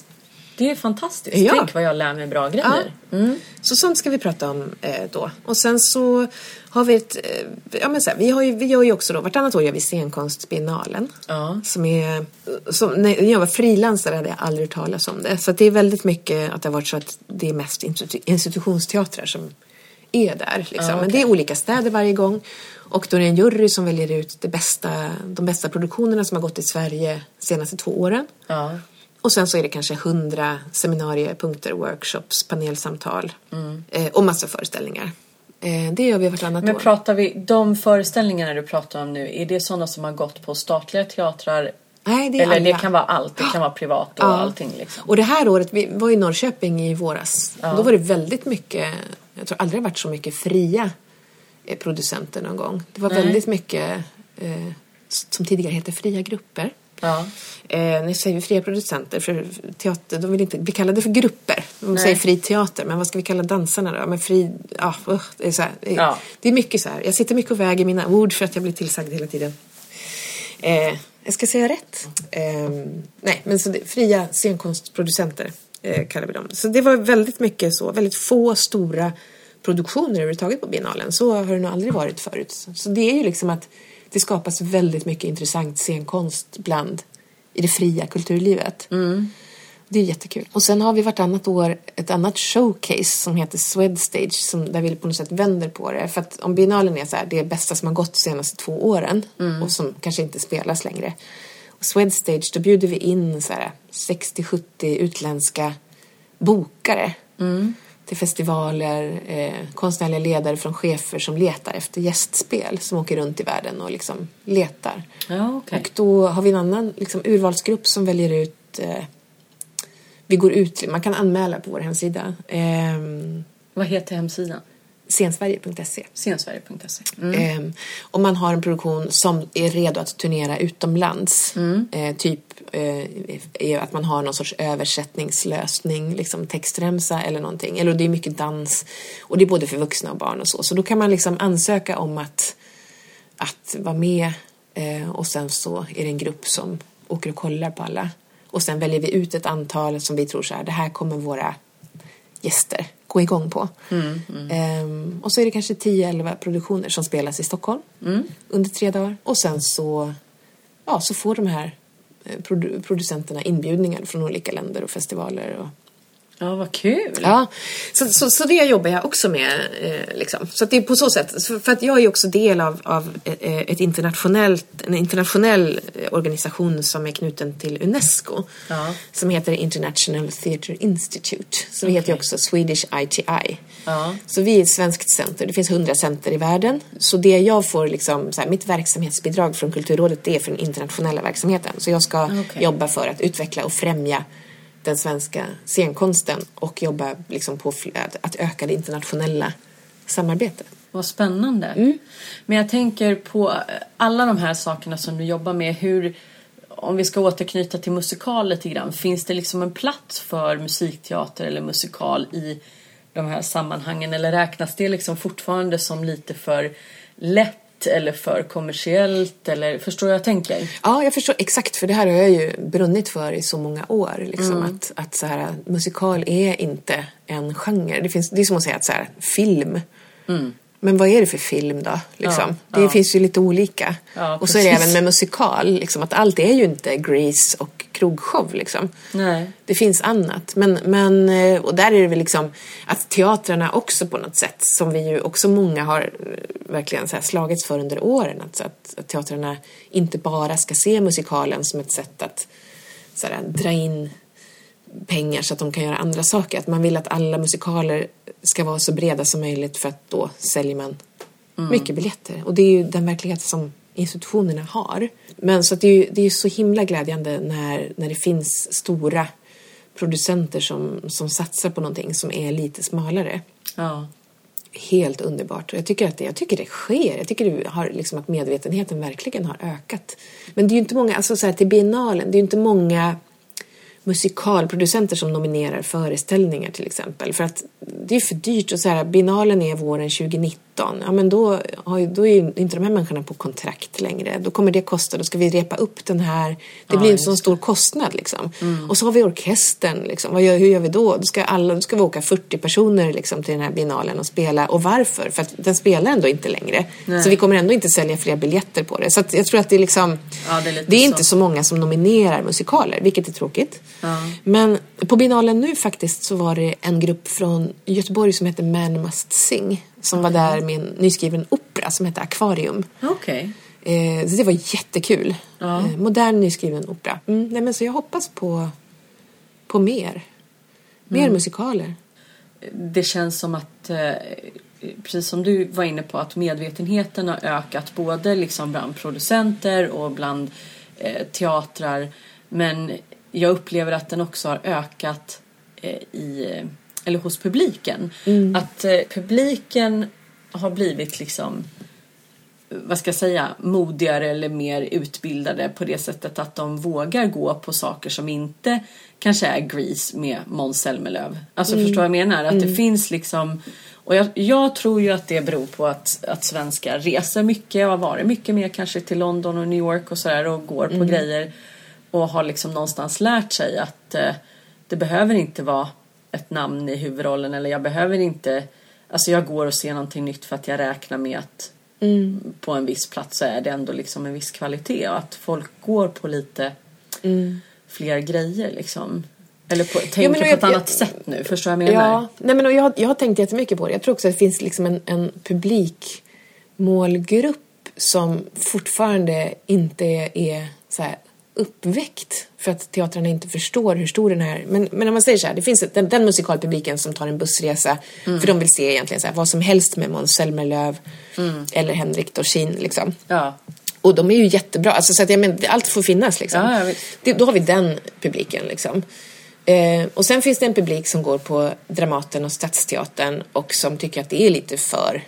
Det är fantastiskt. Ja. Tänk vad jag lär mig bra grejer. Mm. Så sånt ska vi prata om eh, då. Och sen så har vi ett, eh, ja men så här, vi, har ju, vi gör ju också då, vartannat år gör vi scenkonstbiennalen. Ja. Som är, som, när jag var frilansare hade jag aldrig hört talas om det. Så det är väldigt mycket att det har varit så att det är mest institu- institutionsteatrar som är där. Liksom. Ja, Men okej. det är olika städer varje gång. Och då är det en jury som väljer ut det bästa, de bästa produktionerna som har gått i Sverige de senaste två åren. Ja. Och sen så är det kanske hundra seminariepunkter, workshops, panelsamtal Mm. eh, och massa föreställningar. Eh, det gör vi vartannat Men år. pratar vi, de föreställningarna du pratar om nu, är det sådana som har gått på statliga teatrar? Nej, det är Eller det alla. kan vara allt, det kan vara privat och allting liksom. Och det här året, vi var i Norrköping i våras. Ja. Då var det väldigt mycket, jag tror aldrig det varit så mycket fria eh, producenter någon gång. Det var Nej. väldigt mycket, eh, som tidigare hette fria grupper. Ja. Eh, nu säger vi fria producenter, för teater, de vill inte bli kallade för grupper. De Nej. säger fri teater, men vad ska vi kalla dansarna då? Men fri, ja, usch, det, är så här, Ja. det är mycket så här. Jag sitter mycket och väger mina ord för att jag blir tillsagd hela tiden. Eh, jag ska säga rätt. Eh, nej, men så det, fria scenkonstproducenter eh, kallar vi dem. Så det var väldigt mycket så, väldigt få stora produktioner överhuvudtaget på biennalen. Så har det nog aldrig varit förut. Så det är ju liksom att det skapas väldigt mycket intressant scenkonst bland i det fria kulturlivet. Det är jättekul. Och sen har vi vartannat år ett annat showcase som heter Swedstage som, där vi på något sätt vänder på det. För att om biennalen är så här, det bästa som har gått de senaste två åren och som kanske inte spelas längre. Och Swedstage, då bjuder vi in så här 60-70 utländska bokare till festivaler, eh, konstnärliga ledare från chefer som letar efter gästspel som åker runt i världen och liksom letar. Ja, okej. Och då har vi en annan liksom, urvalsgrupp som väljer ut eh, vi går ut, man kan anmäla på vår hemsida. Eh, Vad heter hemsidan? scensverige.se. Scensverige.se. Eh, om man har en produktion som är redo att turnera utomlands. Eh, typ eh, att man har någon sorts översättningslösning, liksom textremsa eller någonting. Eller det är mycket dans och det är både för vuxna och barn och så. Så då kan man liksom ansöka om att, att vara med eh, och sen så är det en grupp som åker och kollar på alla. Och sen väljer vi ut ett antal som vi tror så här, det här kommer våra gäster gå igång på. Ehm, och så är det kanske 10-11 produktioner som spelas i Stockholm under tre dagar. Och sen så, ja, så får de här producenterna inbjudningar från olika länder och festivaler. Och, Ja, vad kul. Ja, så, så, så det jobbar jag också med. Eh, liksom. Så det är på så sätt. För att jag är också del av, av eh, ett internationellt, en internationell eh, organisation som är knuten till Unesco. Ja. Som heter International Theatre Institute. Så vi heter också Swedish ITI. Ja. Så vi är ett svenskt center. Det finns hundra center i världen. Så det jag får, liksom, så här, mitt verksamhetsbidrag från Kulturrådet det är för den internationella verksamheten. Så jag ska Okej. jobba för att utveckla och främja den svenska scenkonsten och jobba liksom på att öka det internationella samarbetet. Vad spännande. Mm. Men jag tänker på eh, alla de här sakerna som du jobbar med. Hur, om vi ska återknyta till musikal lite grann. Finns det liksom en plats för musikteater eller musikal i de här sammanhangen? Eller räknas det liksom fortfarande som lite för lätt eller för kommersiellt? Eller förstår jag tänker? Ja, jag förstår exakt, för det här har jag ju brunnit för i så många år. Liksom, Mm. att, att så här, musikal är inte en genre. Det, finns, det är som att säga att så här, film. Men vad är det för film då? Liksom? Ja, det ja. finns ju lite olika. Ja, och så är det även med musikal. Liksom, att allt är ju inte Grease och krogshow. Liksom. Nej. Det finns annat. Men, men, eh, och där är det väl liksom att teatrarna också på något sätt, som vi ju också många har eh, verkligen så här slagits för under åren, att, att teatrarna inte bara ska se musikalen som ett sätt att så här, dra in pengar så att de kan göra andra saker. Att man vill att alla musikaler ska vara så breda som möjligt för att då säljer man mycket biljetter. Och det är ju den verklighet som institutionerna har. Men så att det är ju det är så himla glädjande när, när det finns stora producenter som, som satsar på någonting som är lite smalare. Ja. Helt underbart. Jag tycker att det, jag tycker det sker. Jag tycker det har, liksom att medvetenheten verkligen har ökat. Men det är ju inte många, alltså så här, till biennalen, det är ju inte många musikalproducenter som nominerar föreställningar till exempel. För att det är för dyrt och så här, biennalen är våren 2019. Ja men då, då är ju inte de här människorna på kontrakt längre. Då kommer det kosta, då ska vi repa upp den här. Det Ja, blir en sån stor kostnad liksom. Och så har vi orkestern liksom. Vad gör, hur gör vi då? Då ska, alla, då ska vi åka 40 personer liksom till den här biennalen och spela. Och varför? För att den spelar ändå inte längre. Nej. Så vi kommer ändå inte sälja fler biljetter på det. Så jag tror att det är liksom Ja, det är det är så. inte så många som nominerar musikaler, vilket är tråkigt. Ja. Men på biennalen nu faktiskt så var det en grupp från Göteborg som heter Man Must Sing som var där med en nyskriven opera som hette Akvarium. Okej. Eh, så det var jättekul. Ja. Eh, modern nyskriven opera. Mm, nej, men så jag hoppas på, på mer. Mer Mm. musikaler. Det känns som att eh, precis som du var inne på, att medvetenheten har ökat både liksom bland producenter och bland eh, teatrar. Men jag upplever att den också har ökat eh, i, eller hos publiken. Att eh, publiken har blivit liksom vad ska jag säga, modigare eller mer utbildade på det sättet att de vågar gå på saker som inte kanske är Grease med Måns Zelmerlöw. Alltså förstår vad jag menar? Att det finns liksom och jag, jag tror ju att det beror på att, att svenskar reser mycket och har varit mycket mer kanske till London och New York och sådär och går på grejer och har liksom någonstans lärt sig att eh, det behöver inte vara ett namn i huvudrollen eller jag behöver inte Alltså jag går och ser någonting nytt för att jag räknar med att på en viss plats så är det ändå liksom en viss kvalitet och att folk går på lite fler grejer liksom. Eller på, tänker men på jag- ett annat jag- sätt nu, förstår du vad jag menar? Ja, nej men jag, har- jag har tänkt jättemycket på det. Jag tror också att det finns liksom en, en publikmålgrupp som fortfarande inte är, är så här uppväckt för att teatrarna inte förstår hur stor den här... Men, men om man säger så här, det finns den, den musikalpubliken som tar en bussresa för de vill se egentligen så här, vad som helst med Måns Zelmerlöw eller Henrik Dorsin liksom. Ja. Och de är ju jättebra. Alltså, så att, jag men, allt får finnas liksom. Ja, det, då har vi den publiken liksom. Eh, och sen finns det en publik som går på Dramaten och Stadsteatern och som tycker att det är lite för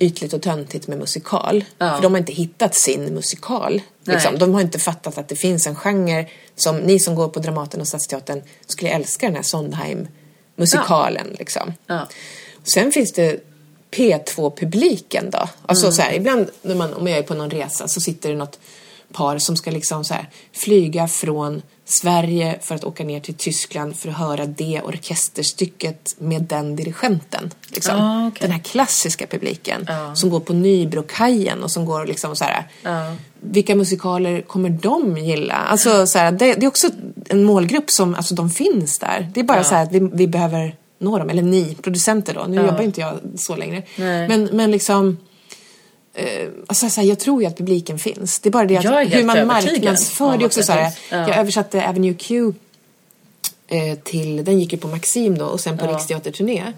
ytligt och töntigt med musikal. Ja. För de har inte hittat sin musikal. Liksom. De har inte fattat att det finns en genre som ni som går på Dramaten och Stadsteatern skulle älska den här Sondheim-musikalen. Liksom. Ja. Sen finns det P2-publiken då. Alltså Mm. så här, ibland när man, om jag är på någon resa så sitter det något par som ska liksom så här, flyga från Sverige för att åka ner till Tyskland för att höra det orkesterstycket med den dirigenten. Liksom. Ah, okej. Den här klassiska publiken Ja. som går på Nybrokajen och som går liksom så här. Ja. Vilka musikaler kommer de gilla? Alltså så här, det, det är också en målgrupp som, alltså de finns där. Det är bara så här att vi, vi behöver nå dem, eller ni, producenter då. Nu jobbar inte jag så längre. Nej. Men, men liksom eh, alltså, så här, jag tror ju att publiken finns. Det är bara det att hur man marknadsför. Det också så här. Ja. Jag översatte Avenue Q eh, till, den gick ju på Maxim då och sen på Ja. Riksteaterturné.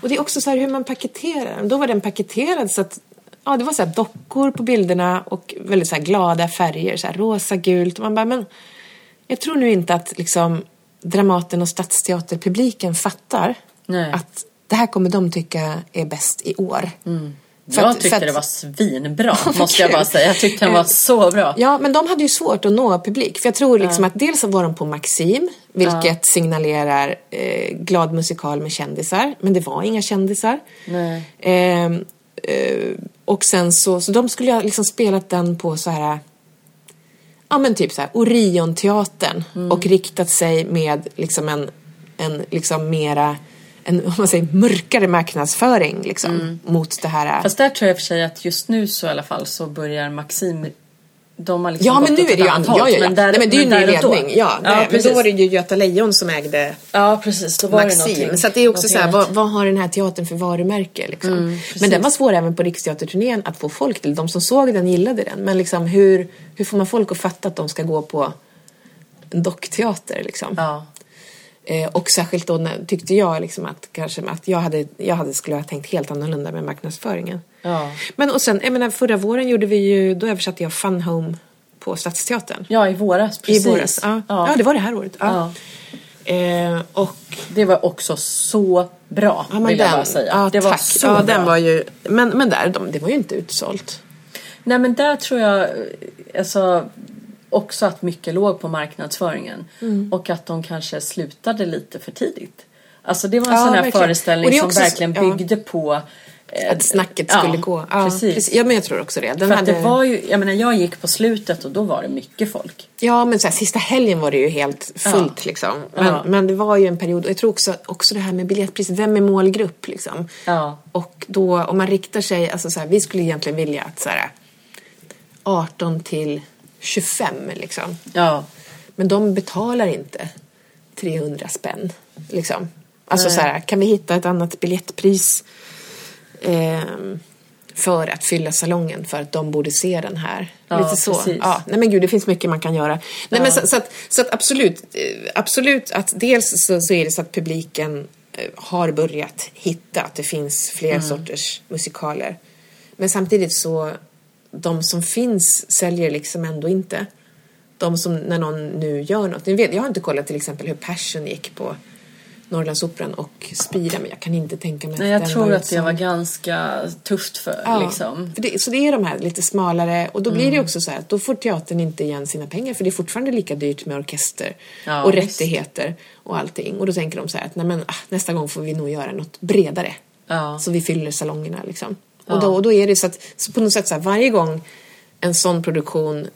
Och det är också så här hur man paketerar den. Då var den paketerad så att Ja, det var så här dockor på bilderna och väldigt så här glada färger, så här rosa, gult. Och man bara, men jag tror nu inte att liksom Dramaten och Stadsteaterpubliken fattar Nej. att det här kommer de tycka är bäst i år. För Jag att- tyckte att- det var svinbra, måste jag bara säga. Jag tyckte den var Eh, så bra. Ja, men de hade ju svårt att nå publik. För jag tror liksom att dels så var de på Maxim, vilket signalerar eh, glad musikal med kändisar. Men det var inga kändisar. Ehm, eh, och sen så, så de skulle ha liksom spelat den på så här Ja men typ så här Orionteatern Mm. och riktat sig med liksom en, en liksom mera en, om man säger, mörkare marknadsföring liksom mot det här Mm. Fast där tror jag för sig att just nu så i alla fall så börjar Maxim de har liksom Ja, men nu är det ju annat annat. Ja, håll. ja, ja. Men, där, nej, men det är ju ny ledning. Ja, nej, men då var det ju Göta Lejon som ägde Ja, precis. Då var det Maxim. någonting. Så det är också så här, vad, vad har den här teatern för varumärke? Liksom? Mm, men den var svår även på Riksteaterturnén att få folk till. De som såg den gillade den. Men liksom, hur, hur får man folk att fatta att de ska gå på en dockteater? Liksom? Ja. Eh, och särskilt då när, tyckte jag liksom att, kanske, att jag, hade, jag hade, skulle ha tänkt helt annorlunda med marknadsföringen. Ja. Men och sen, jag menar, förra våren gjorde vi ju, då översatte jag Fun Home på Stadsteatern. ja, i våras. Precis. I våras. Ja. Ja. det var det här året. Ja. Eh, och Det var också så bra, Ja, men vill den, jag bara säga. Ja, det var tack. så ja, bra. den var ju, men, men där, de, det var ju inte utsålt. Nej, men där tror jag alltså, också att mycket låg på marknadsföringen. Mm. Och att de kanske slutade lite för tidigt. Alltså det var en Ja, sån här verkligen. Föreställning som också- verkligen ja. byggde på eh, Att snacket ja, skulle gå. Ja, precis. Ja, men jag tror också det. Den För hade, det var ju, jag menar jag gick på slutet och då var det mycket folk. Ja, men så här, sista helgen var det ju helt fullt Ja. liksom. Men, Ja. men det var ju en period, och jag tror också, också det här med biljettpriset, vem är målgrupp liksom? Ja. Och då, om man riktar sig, alltså så här, vi skulle egentligen vilja att så här, 18 till 25 liksom. Ja. Men de betalar inte 300 spänn. Liksom. Alltså Nej. så här, kan vi hitta ett annat biljettpris ehm, för att fylla salongen för att de borde se den här. Ja, Lite så. precis. Ja, nej men gud, det finns mycket man kan göra. Nej, men så, så, att, så att absolut, eh, absolut att dels så, så är det så att publiken eh, har börjat hitta att det finns fler sorters musikaler. Men samtidigt så, de som finns säljer liksom ändå inte. De som, när någon nu gör något. Ni vet, jag har inte kollat till exempel hur Passion gick på Norrlandsoperan och Spira, men jag kan inte tänka mig Nej, jag den tror att det var ganska tufft för Ja, liksom. för det, så det är de här lite smalare och då blir det också så här att då får teatern inte igen sina pengar för det är fortfarande lika dyrt med orkester Ja, och visst. rättigheter och allting. Och då tänker de så här att nej men, ah, nästa gång får vi nog göra något bredare. Ja. Så vi fyller salongerna liksom. Ja. Och, då, och då är det så att så på något sätt så här, varje gång en sån produktion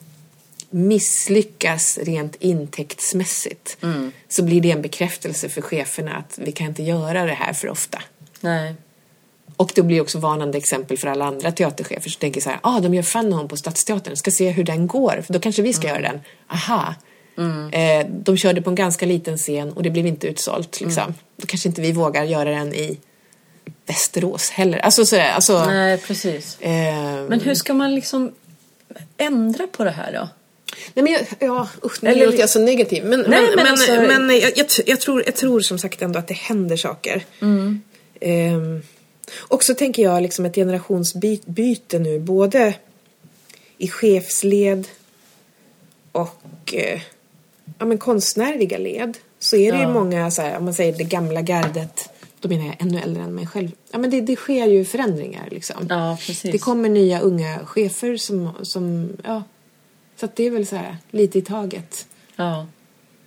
misslyckas rent intäktsmässigt Mm. så blir det en bekräftelse för cheferna att vi kan inte göra det här för ofta. Nej. Och det blir också varnande exempel för alla andra teaterchefer som tänker så här, ah, de gör Fanon på Stadsteatern, ska se hur den går, för då kanske vi ska göra den. Aha. Eh, de körde på en ganska liten scen och det blev inte utsålt. Liksom. Då kanske inte vi vågar göra den i Västerås heller. Alltså sådär, alltså... Nej, precis. Eh, Men hur ska man liksom ändra på det här då? Nej men jag, ja, usch, nu Eller- låter jag så negativ. Men, Nej, men, men alltså- men jag, jag, jag, tror, jag tror som sagt ändå att det händer saker. Ehm, och så tänker jag liksom ett generationsbyte nu, både i chefsled och eh, ja, men konstnärliga led. Så är det ju Ja. många, så här, om man säger det gamla gardet, då menar jag ännu äldre än mig själv. Ja, men det, det sker ju förändringar liksom. Ja, precis. Det kommer nya unga chefer som, som ja. Så det är väl så här lite i taget. Ja.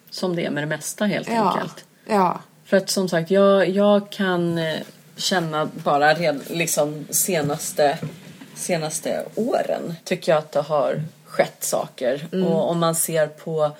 Som det är med det mesta helt Ja. enkelt. Ja. För att som sagt, jag, jag kan eh, känna bara red, liksom senaste, senaste åren tycker jag att det har skett saker. Och om man ser på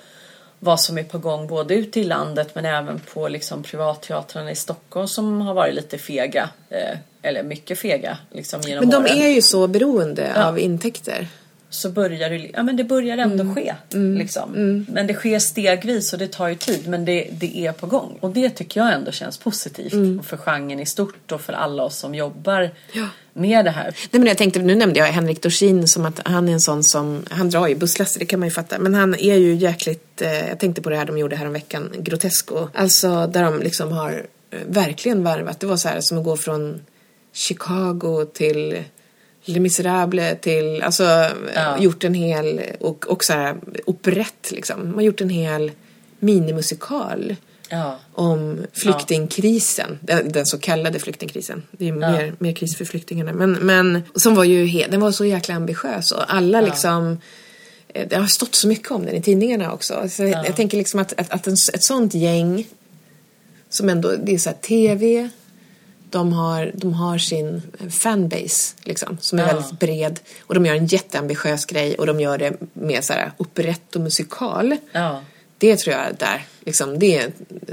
vad som är på gång både ute i landet men även på liksom privatteatrarna i Stockholm som har varit lite fega. Eh, eller mycket fega liksom genom Men de åren. är ju så beroende Ja. av intäkter. Så börjar det, ja, men det börjar ändå Mm. ske. Liksom. Men det sker stegvis och det tar ju tid men det, det är på gång. Och det tycker jag ändå känns positivt. Mm. Och för genren i stort och för alla oss som jobbar med det här. Nej, men jag tänkte, nu nämnde jag Henrik Dorsin som att han är en sån som, han drar ju busslaster, det kan man ju fatta. Men han är ju jäkligt, eh, jag tänkte på det här de gjorde här om veckan, Grotesco. Alltså där de liksom har eh, verkligen varvat. Det var så här som att gå från Chicago till Les Misérables till, alltså Ja. gjort en hel, och, och så här operett liksom. Man har gjort en hel minimusikal Ja. om flyktingkrisen, den, den så kallade flyktingkrisen. Det är ju mer, mer kris för flyktingarna. Men, men som var ju he, den var så jäkla ambitiös och alla liksom eh, det har stått så mycket om den i tidningarna också. Så jag, jag tänker liksom att, att, att en, ett sånt gäng som ändå, det är så här TV, de har, de har sin fanbase liksom, som är Ja. väldigt bred och de gör en jätteambitiös grej och de gör det med så här operett och musikal. Ja. Det tror jag där, liksom, det är,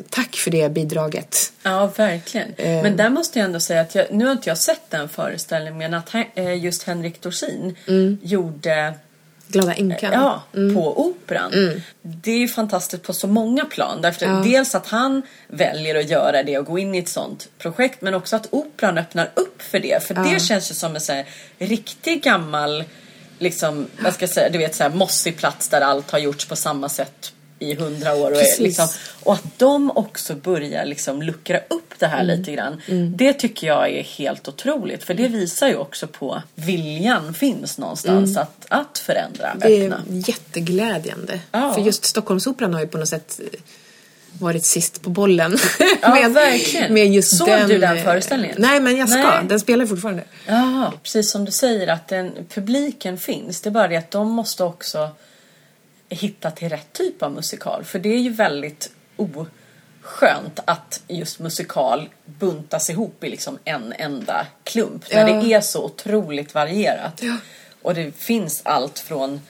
tack för det bidraget. Ja, verkligen. Eh. Men där måste jag ändå säga att jag, nu har inte jag sett den föreställningen men att eh, just Henrik Dorsin Mm. gjorde Glada änkan. Ja, på Operan. Det är ju fantastiskt på så många plan. Därför Ja. Dels att han väljer att göra det och gå in i ett sånt projekt men också att Operan öppnar upp för det. För det känns ju som en så här, riktig gammal, liksom, vad ska jag säga, du vet så här mossig plats där allt har gjorts på samma sätt i hundra år. Och, är, liksom, och att de också börjar liksom luckra upp det här Mm. lite grann. Det tycker jag är helt otroligt. För det visar ju också på viljan finns någonstans att, att förändra, Mm. Det är öppna. jätteglädjande. Ja. För just Stockholmsoperan har ju på något sätt eh, varit sist på bollen. Ja, verkligen. Såg du den eh, föreställningen? Nej, men jag ska. Nej. Den spelar fortfarande. Ja, precis som du säger att den, publiken finns. Det är bara det att de måste också hitta till rätt typ av musikal. För det är ju väldigt oskönt att just musikal buntas ihop i liksom en enda klump. När Ja. det är så otroligt varierat. Ja. Och det finns allt från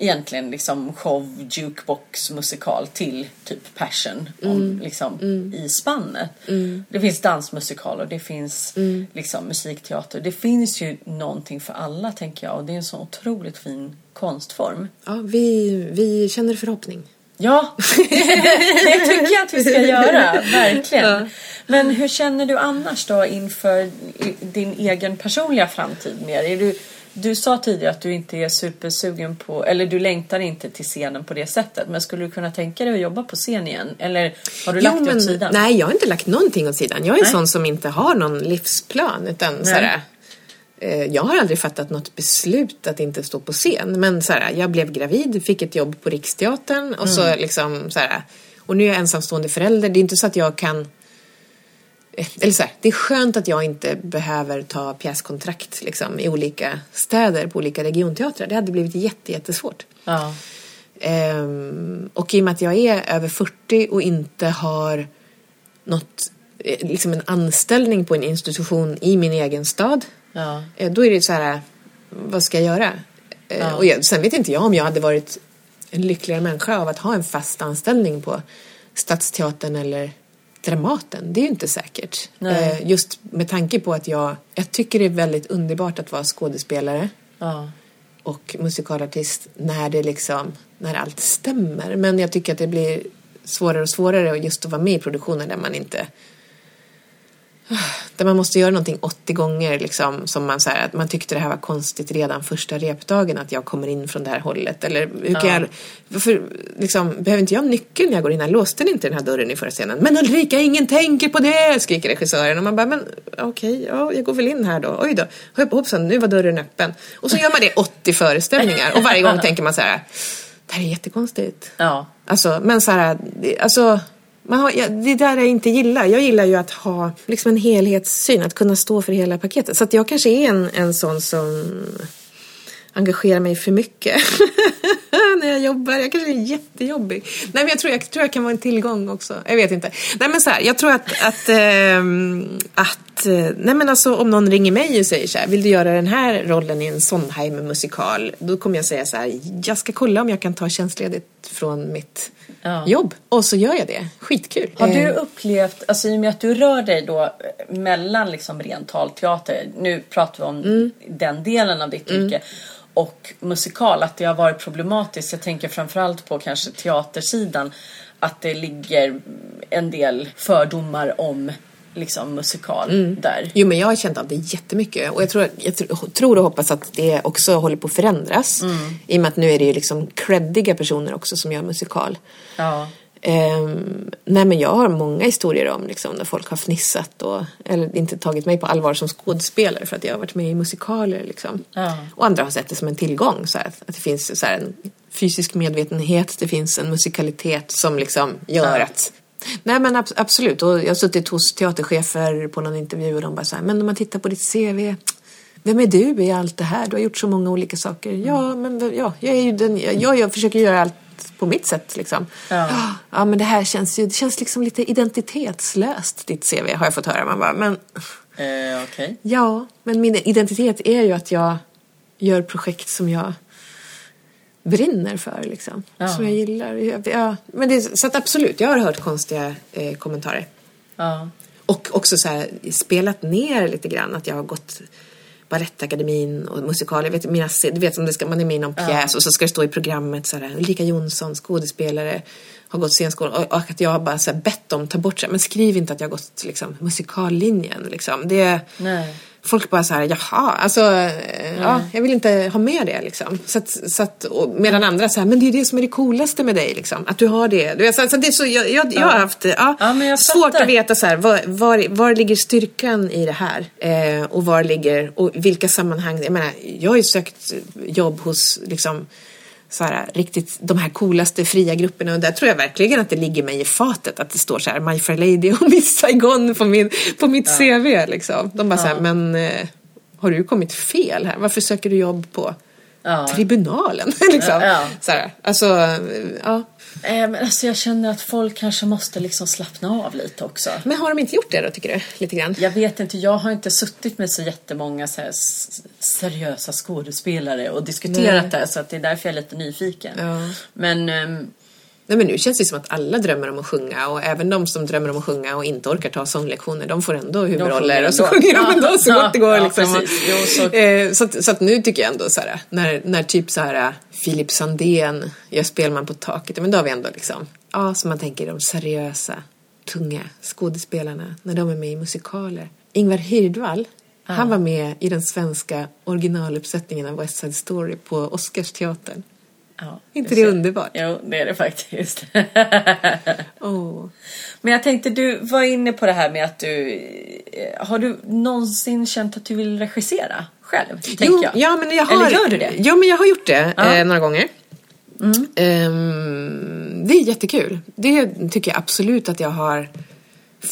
egentligen liksom show, jukebox, musikal till typ passion om, liksom, i spannet. Det finns dansmusikal och det finns liksom musikteater. Det finns ju någonting för alla tänker jag och det är en så otroligt fin konstform. Ja, vi, vi känner förhoppning. Ja, det tycker jag att vi ska göra, verkligen. Men hur känner du annars då inför din egen personliga framtid mer? Är du Du sa tidigare att du inte är supersugen på, eller du längtar inte till scenen på det sättet. Men skulle du kunna tänka dig att jobba på scen igen? Eller har du lagt det åt sidan? Nej, jag har inte lagt någonting åt sidan. Jag är en Nej. sån som inte har någon livsplan. Utan såhär, eh, jag har aldrig fattat något beslut att inte stå på scen. Men såhär, jag blev gravid, fick ett jobb på Riksteatern och så liksom såhär, och nu är jag ensamstående förälder. Det är inte så att jag kan eller så här, det är skönt att jag inte behöver ta pjäskontrakt liksom, i olika städer på olika regionteatrar. Det hade blivit jätte, jättesvårt. Ja. Ehm, och i och med att jag är över 40 och inte har något, eh, liksom en anställning på en institution i min egen stad. Ja. eh, Då är det så här, vad ska jag göra? Eh, Ja. Och jag, sen vet inte jag om jag hade varit en lyckligare människa av att ha en fast anställning på Stadsteatern eller Dramaten. Det är ju inte säkert. Nej. Eh, Just med tanke på att jag, jag tycker det är väldigt underbart att vara skådespelare Ja. och musikalartist när det liksom, när allt stämmer. Men jag tycker att det blir svårare och svårare just att vara med i produktioner där man inte där man måste göra någonting 80 gånger liksom som man så här, att man tyckte det här var konstigt redan första repdagen att jag kommer in från det här hållet eller hur kan Ja. jag, varför liksom, behöver inte jag nyckeln när jag går in här? Låste ni inte den här dörren i förra scenen? Men Ulrika, ingen tänker på det! skriker regissören och man bara, men okej, ja, jag går väl in här då. Oj då, hopp, hoppsan, nu var dörren öppen. Och så gör man det 80 föreställningar och varje gång tänker man så här, det här är jättekonstigt. Ja. Alltså, men så här, alltså, man har, ja, det där jag inte gillar. Jag gillar ju att ha liksom en helhetssyn, att kunna stå för hela paketet. Så att jag kanske är en, en sån som engagerar mig för mycket när jag jobbar. Jag kanske är jättejobbig. Nej men jag tror jag, tror jag kan vara en tillgång också. Jag vet inte. Nej men så här, jag tror att, att, ehm, att eh, nej men alltså om någon ringer mig och säger så här, vill du göra den här rollen i en Sondheim musikal? Då kommer jag säga så här, jag ska kolla om jag kan ta tjänstledigt från mitt Ja. jobb. Och så gör jag det. Skitkul. Har du Eh, upplevt, alltså i och med att du rör dig då eh, mellan liksom ren talteater, nu pratar vi om Mm. den delen av ditt yrke, och musikal, att det har varit problematiskt. Jag tänker framförallt på kanske teatersidan, att det ligger en del fördomar om liksom musikal Mm. där. Jo men jag har känt av det jättemycket och jag tror, jag tr- tror och hoppas att det också håller på att förändras. I och med att nu är det ju liksom creddiga personer också som gör musikal. Ja. Ehm, nej men jag har många historier om liksom, när folk har fnissat och eller inte tagit mig på allvar som skådespelare för att jag har varit med i musikaler. Liksom. Ja. Och andra har sett det som en tillgång. Så här, att det finns så här, en fysisk medvetenhet, det finns en musikalitet som liksom gör Ja. att Nej men ab- absolut. Och jag har suttit hos teaterchefer på någon intervju och de bara så här, men om man tittar på ditt CV vem är du i allt det här? Du har gjort så många olika saker. Ja, men ja, jag, är ju den, jag, jag försöker göra allt på mitt sätt liksom. Ja. ja, men det här känns ju, det känns liksom lite identitetslöst, ditt CV, har jag fått höra. Man bara, men Eh, Okej. ja, men min identitet är ju att jag gör projekt som jag brinner för liksom. Ja. Som jag gillar. Ja, men det, så att absolut, jag har hört konstiga eh, kommentarer. Ja. Och också så här, spelat ner lite grann att jag har gått Balettakademin och musikal. Jag vet, mina, du vet om det ska, man är med i någon pjäs och så ska det stå i programmet så här, Ulrika Jonsson, skådespelare, har gått scenskolan och, och att jag har bara så här, bett dem ta bort så här, men skriv inte att jag har gått liksom, musikallinjen. Liksom. Det, Nej. Folk bara så här, jaha, alltså, eh, ja, jag vill inte ha med det liksom. Så att, så att, medan andra här, men det är det som är det coolaste med dig liksom. Att du har det. Du så, så det så, jag, jag, jag har haft ja, Ja, jag svårt att veta så här, var, var, var ligger styrkan i det här? Eh, och var ligger, och vilka sammanhang, jag menar, jag har ju sökt jobb hos liksom så här, riktigt de här coolaste fria grupperna och där tror jag verkligen att det ligger mig i fatet att det står så här My Fair Lady och Miss Saigon på, min, på mitt CV liksom. De bara så här, men eh, har du kommit fel här? Varför söker du jobb på Ja. tribunalen? liksom. Ja. Så här, alltså, ja. Eh, men alltså jag känner att folk kanske måste liksom slappna av lite också. Men har de inte gjort det då tycker du? Lite grann? Jag vet inte, jag har inte suttit med så jättemånga så här seriösa skådespelare och diskuterat Nej. det så att det är därför jag är lite nyfiken. Ja. Men ehm, Nej men nu känns det som att alla drömmer om att sjunga och även de som drömmer om att sjunga och inte orkar ta sånglektioner de får ändå huvudroller och så sjunger de ändå så gott det går liksom. så- Eh, så, att, så att nu tycker jag ändå så här när, när typ så här Filip Sandén gör Spelman på taket, men då har vi ändå liksom, ja som man tänker de seriösa, tunga skådespelarna när de är med i musikaler. Ingvar Hirdwall, Han var med i den svenska originaluppsättningen av West Side Story på Oscarsteatern. Ja, Inte det ser. underbart? Jo, det är det faktiskt. Åh. Men jag tänkte, du var inne på det här med att du... eh, Har du någonsin känt att du vill regissera själv? Jo, jag. ja, men jag har, Eller gör du det? Ja, men jag har gjort det Ja. eh, några gånger. Ehm, det är jättekul. Det tycker jag absolut att jag har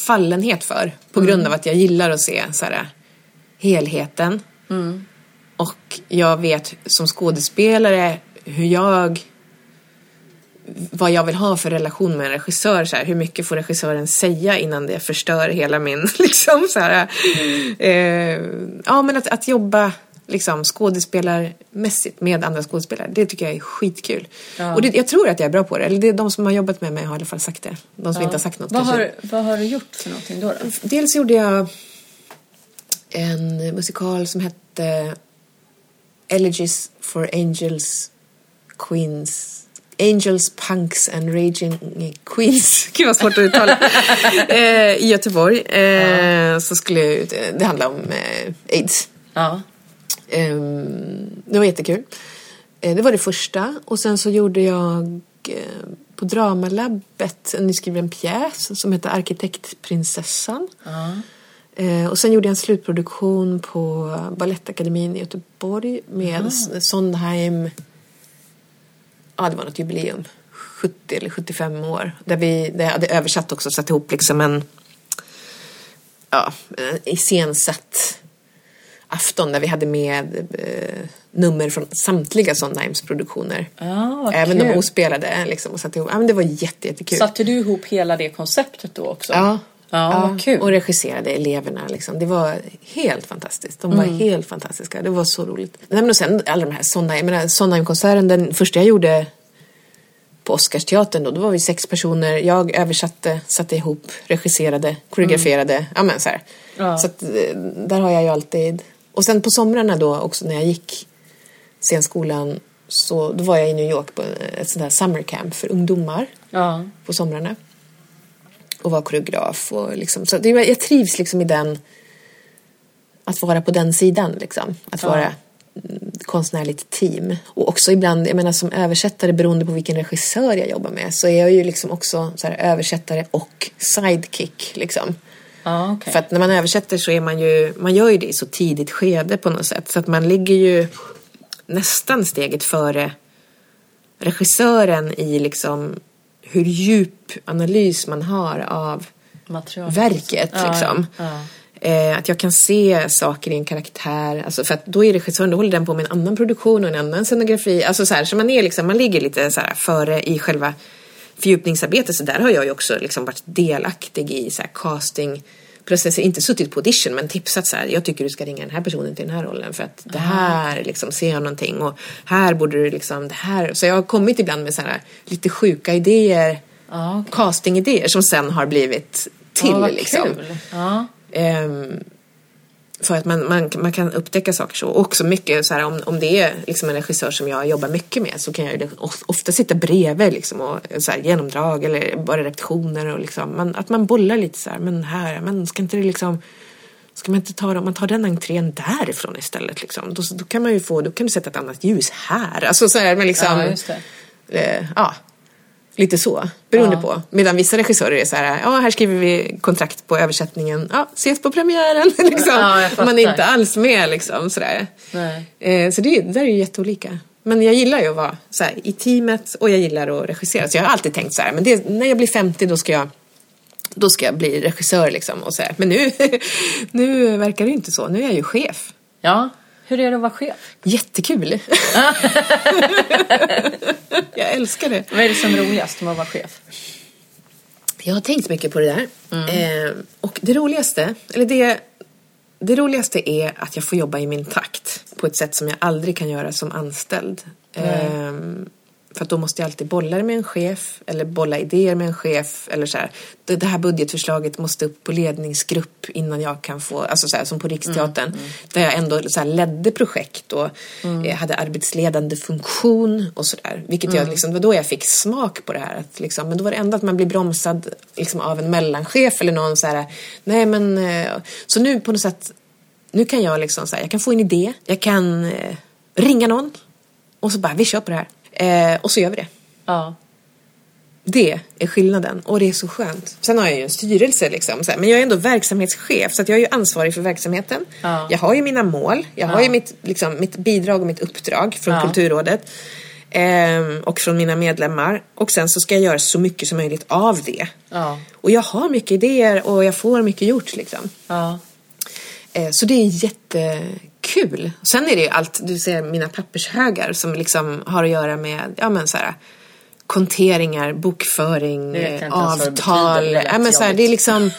fallenhet för. På grund av att jag gillar att se så här, helheten. Och jag vet som skådespelare hur jag vad jag vill ha för relation med en regissör. Så här, hur mycket får regissören säga innan det förstör hela min... Liksom, så här, eh, ja, men att, att jobba liksom, skådespelarmässigt med andra skådespelare, det tycker jag är skitkul. Ja. Och det, jag tror att jag är bra på det. Eller det, de som har jobbat med mig har i alla fall sagt det. De som inte har sagt något vad, har, vad har du gjort för någonting då? då? Dels gjorde jag en musikal som hette Elegies for Angels, Queens Angels, Punks and Raging Queens. Gud vad svårt att uttala. eh, I Göteborg. Eh, så skulle jag ut, det handlar om eh, aids. Ja. Ehm, det var jättekul. Eh, det var det första. Och sen så gjorde jag eh, på Dramalabbet en nyskriven pjäs som heter Arkitektprinsessan. ja. Eh, och sen gjorde jag en slutproduktion på Balettakademin i Göteborg med Sondheim. Ja, det var något jubileum. 70 eller 75 år. Där vi där jag hade översatt också, satt ihop liksom en ja, en iscensatt afton där vi hade med eh, nummer från samtliga Sondheims produktioner. Vad Även kul. de ospelade liksom, och satt ihop. Ja, men det var jätte, jättekul. Satte du ihop hela det konceptet då också? Ja. Ja, vad kul. Och regisserade eleverna. Liksom. Det var helt fantastiskt. De var Mm. helt fantastiska. Det var så roligt. Men och sen alla de här Sondheim, Sondheim-konserten, den första jag gjorde på Oscarsteatern då, då var vi sex personer. Jag översatte, satte ihop, regisserade, koreograferade. Ja, men så här. Mm. Ja. Så att, eh, där har jag ju alltid... Och sen på somrarna då också när jag gick scenskolan så då var jag i New York på ett sånt här summer camp för ungdomar Ja. på somrarna. Och var koreograf och liksom, så det, jag trivs liksom i den att vara på den sidan liksom. Att Ja. vara mm, konstnärligt team. Och också ibland, jag menar som översättare beroende på vilken regissör jag jobbar med så är jag ju liksom också så här, översättare och sidekick liksom. Ja, okej. För att när man översätter så är man ju, man gör ju det i så tidigt skede på något sätt. Så att man ligger ju nästan steget före regissören i liksom hur djup analys man har av Material. verket. Ja, liksom. ja. Eh, att jag kan se saker i en karaktär. Alltså för att då är regissören, då håller den på med en annan produktion och en annan scenografi. Alltså så här, så man är liksom, man ligger lite så här före i själva fördjupningsarbetet. Så där har jag ju också liksom varit delaktig i så här castingprocesser. Inte suttit på audition men tipsat så här. Jag tycker du ska ringa den här personen till den här rollen för att det här liksom ser jag någonting och här borde du liksom det här. Så jag har kommit ibland med så här lite sjuka idéer. Ja, okej. Castingidéer som sen har blivit till vad liksom. Kul. Ja. Ehm, för att man, man, man kan upptäcka saker så. Och också mycket så här, om, om det är liksom en regissör som jag jobbar mycket med så kan jag ju of- ofta sitta bredvid liksom, och så här, genomdrag eller bara repetitioner och liksom, man, att man bollar lite så här, men här, men ska inte det liksom Ska man inte ta dem, man tar den entrén därifrån istället liksom. Då, då kan man ju få, då kan du sätta ett annat ljus här. Alltså så här, men liksom. Ja, just det. Eh, ja, lite så. Beroende Ja. på. Medan vissa regissörer är så här, ja här skriver vi kontrakt på översättningen, ja ses på premiären. liksom. Ja. Man är inte alls med liksom sådär. Eh, så det, det där är ju jätteolika. Men jag gillar ju att vara här, i teamet och jag gillar att regissera. Så jag har alltid tänkt så här, men det, när jag blir 50 då ska jag då ska jag bli regissör liksom. Och så här. Men nu, nu verkar det inte så. Nu är jag ju chef. Ja. Hur är det att vara chef? Jättekul! jag älskar det. Vad är det som är roligast med att vara chef? Jag har tänkt mycket på det där. Eh, och det roligaste, eller det, det roligaste är att jag får jobba i min takt. På ett sätt som jag aldrig kan göra som anställd. Eh, för att då måste jag alltid bolla det med en chef eller bolla idéer med en chef. Eller så här, det, här budgetförslaget måste upp på ledningsgrupp innan jag kan få, alltså så här, som på Riksteatern. Där jag ändå så här, ledde projekt och eh, hade arbetsledande funktion och sådär. Vilket jag liksom, det var då jag fick smak på det här. Att liksom, men då var det ändå att man blir bromsad liksom, av en mellanchef eller någon så här, nej men, eh, så nu på något sätt nu kan jag liksom så här, jag kan få en idé, jag kan eh, ringa någon och så bara, vi kör på det här. Eh, och så gör vi det. Ja. Det är skillnaden och det är så skönt. Sen har jag ju en styrelse liksom, så här, men jag är ändå verksamhetschef så att jag är ju ansvarig för verksamheten. Ja. Jag har ju mina mål, jag har Ja. ju mitt, liksom, mitt bidrag och mitt uppdrag från Ja. Kulturrådet. ehm, och från mina medlemmar. Och sen så ska jag göra så mycket som möjligt av det. Och jag har mycket idéer och jag får mycket gjort liksom. Eh, Så det är jättekul. Sen är det ju allt, du ser mina pappershögar som liksom har att göra med, ja men så här konteringar, bokföring, Det det betyder, avtal. det lät Ja, men så här, det är liksom,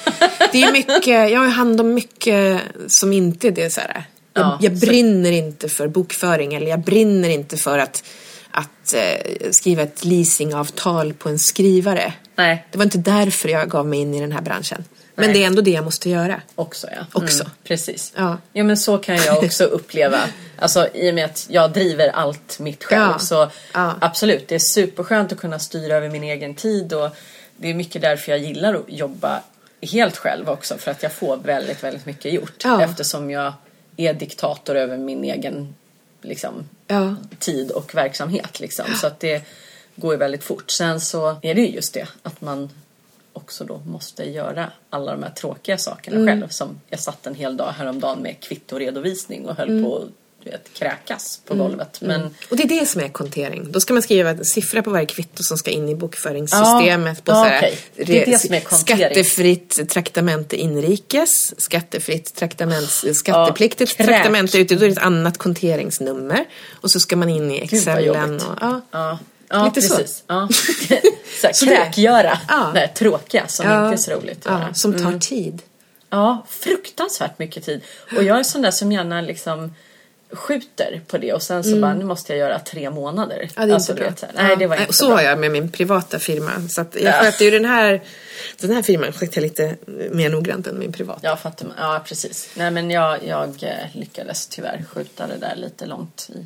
det är mycket, jag har hand om mycket som inte är det så här. Jag, Ja, jag så- brinner inte för bokföring eller jag brinner inte för att, att eh, skriva ett leasingavtal på en skrivare. Nej. Det var inte därför jag gav mig in i den här branschen. Men det är ändå det jag måste göra. Också ja. Också. Mm, precis. Ja. ja men så kan jag också uppleva. Alltså i och med att jag driver allt mitt själv. Ja. Så Ja. absolut, det är superskönt att kunna styra över min egen tid. Och det är mycket därför jag gillar att jobba helt själv också. För att jag får väldigt, väldigt mycket gjort. Ja. Eftersom jag är diktator över min egen liksom, Ja. tid och verksamhet. Liksom. Så att det går ju väldigt fort. Sen så är det ju just det att man också då måste göra alla de här tråkiga sakerna Mm. själv. Som jag satt en hel dag häromdagen med kvittoredovisning och höll på att du vet, kräkas på golvet. Men Och det är det som är kontering. Då ska man skriva en siffra på varje kvitto som ska in i bokföringssystemet. Ja, på ja, okej. Det är det som är kontering. Skattefritt traktamente inrikes, skattefritt traktaments, skattepliktigt kräk. traktamente ute. Då är det ett annat konteringsnummer. Och så ska man in i excellen. jobbigt. Och, ja. ja, ja Lite så. precis. Ja. så här, Så kräkgöra Ja. det här tråkiga som Ja. inte är så roligt att Ja, göra. som tar tid. Ja, fruktansvärt mycket tid. Och jag är sån där som gärna liksom skjuter på det och sen så bara, nu måste jag göra tre månader. Mm. Ja, det är Alltså, inte bra. vet, så här, nej, det var Ja, inte så bra. har jag med min privata firma. Så att jag Ja. sköter ju den här, den här firman sköter jag lite mer noggrant än min privata. Ja, fattar man. Ja, precis. Nej, men jag, jag eh, lyckades tyvärr skjuta det där lite långt i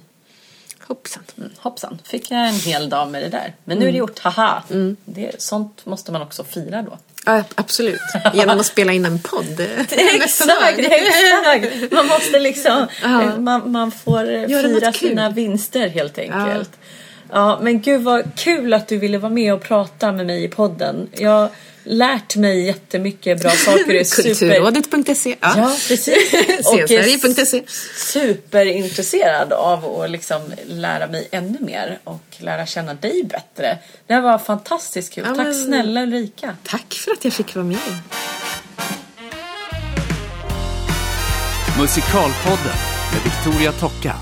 Hoppsan. Mm, hoppsan, fick jag en hel dag med det där. Men nu är det gjort, haha. Det, sånt måste man också fira då. Ja, absolut. Genom att spela in en podd. Exakt, exakt. Man måste liksom, Ja. man, man får Göra fira sina vinster helt enkelt. Ja. men gud vad kul att du ville vara med och prata med mig i podden. Jag lärt mig jättemycket bra saker. Är super... Kulturrådet.se. Ja. Ja, precis. Sensverige.se. superintresserad av att liksom lära mig ännu mer och lära känna dig bättre. Det här var fantastiskt kul. Ja, Tack men- snälla Ulrika. Tack för att jag fick vara med. Musikalpodden med Victoria Tocka.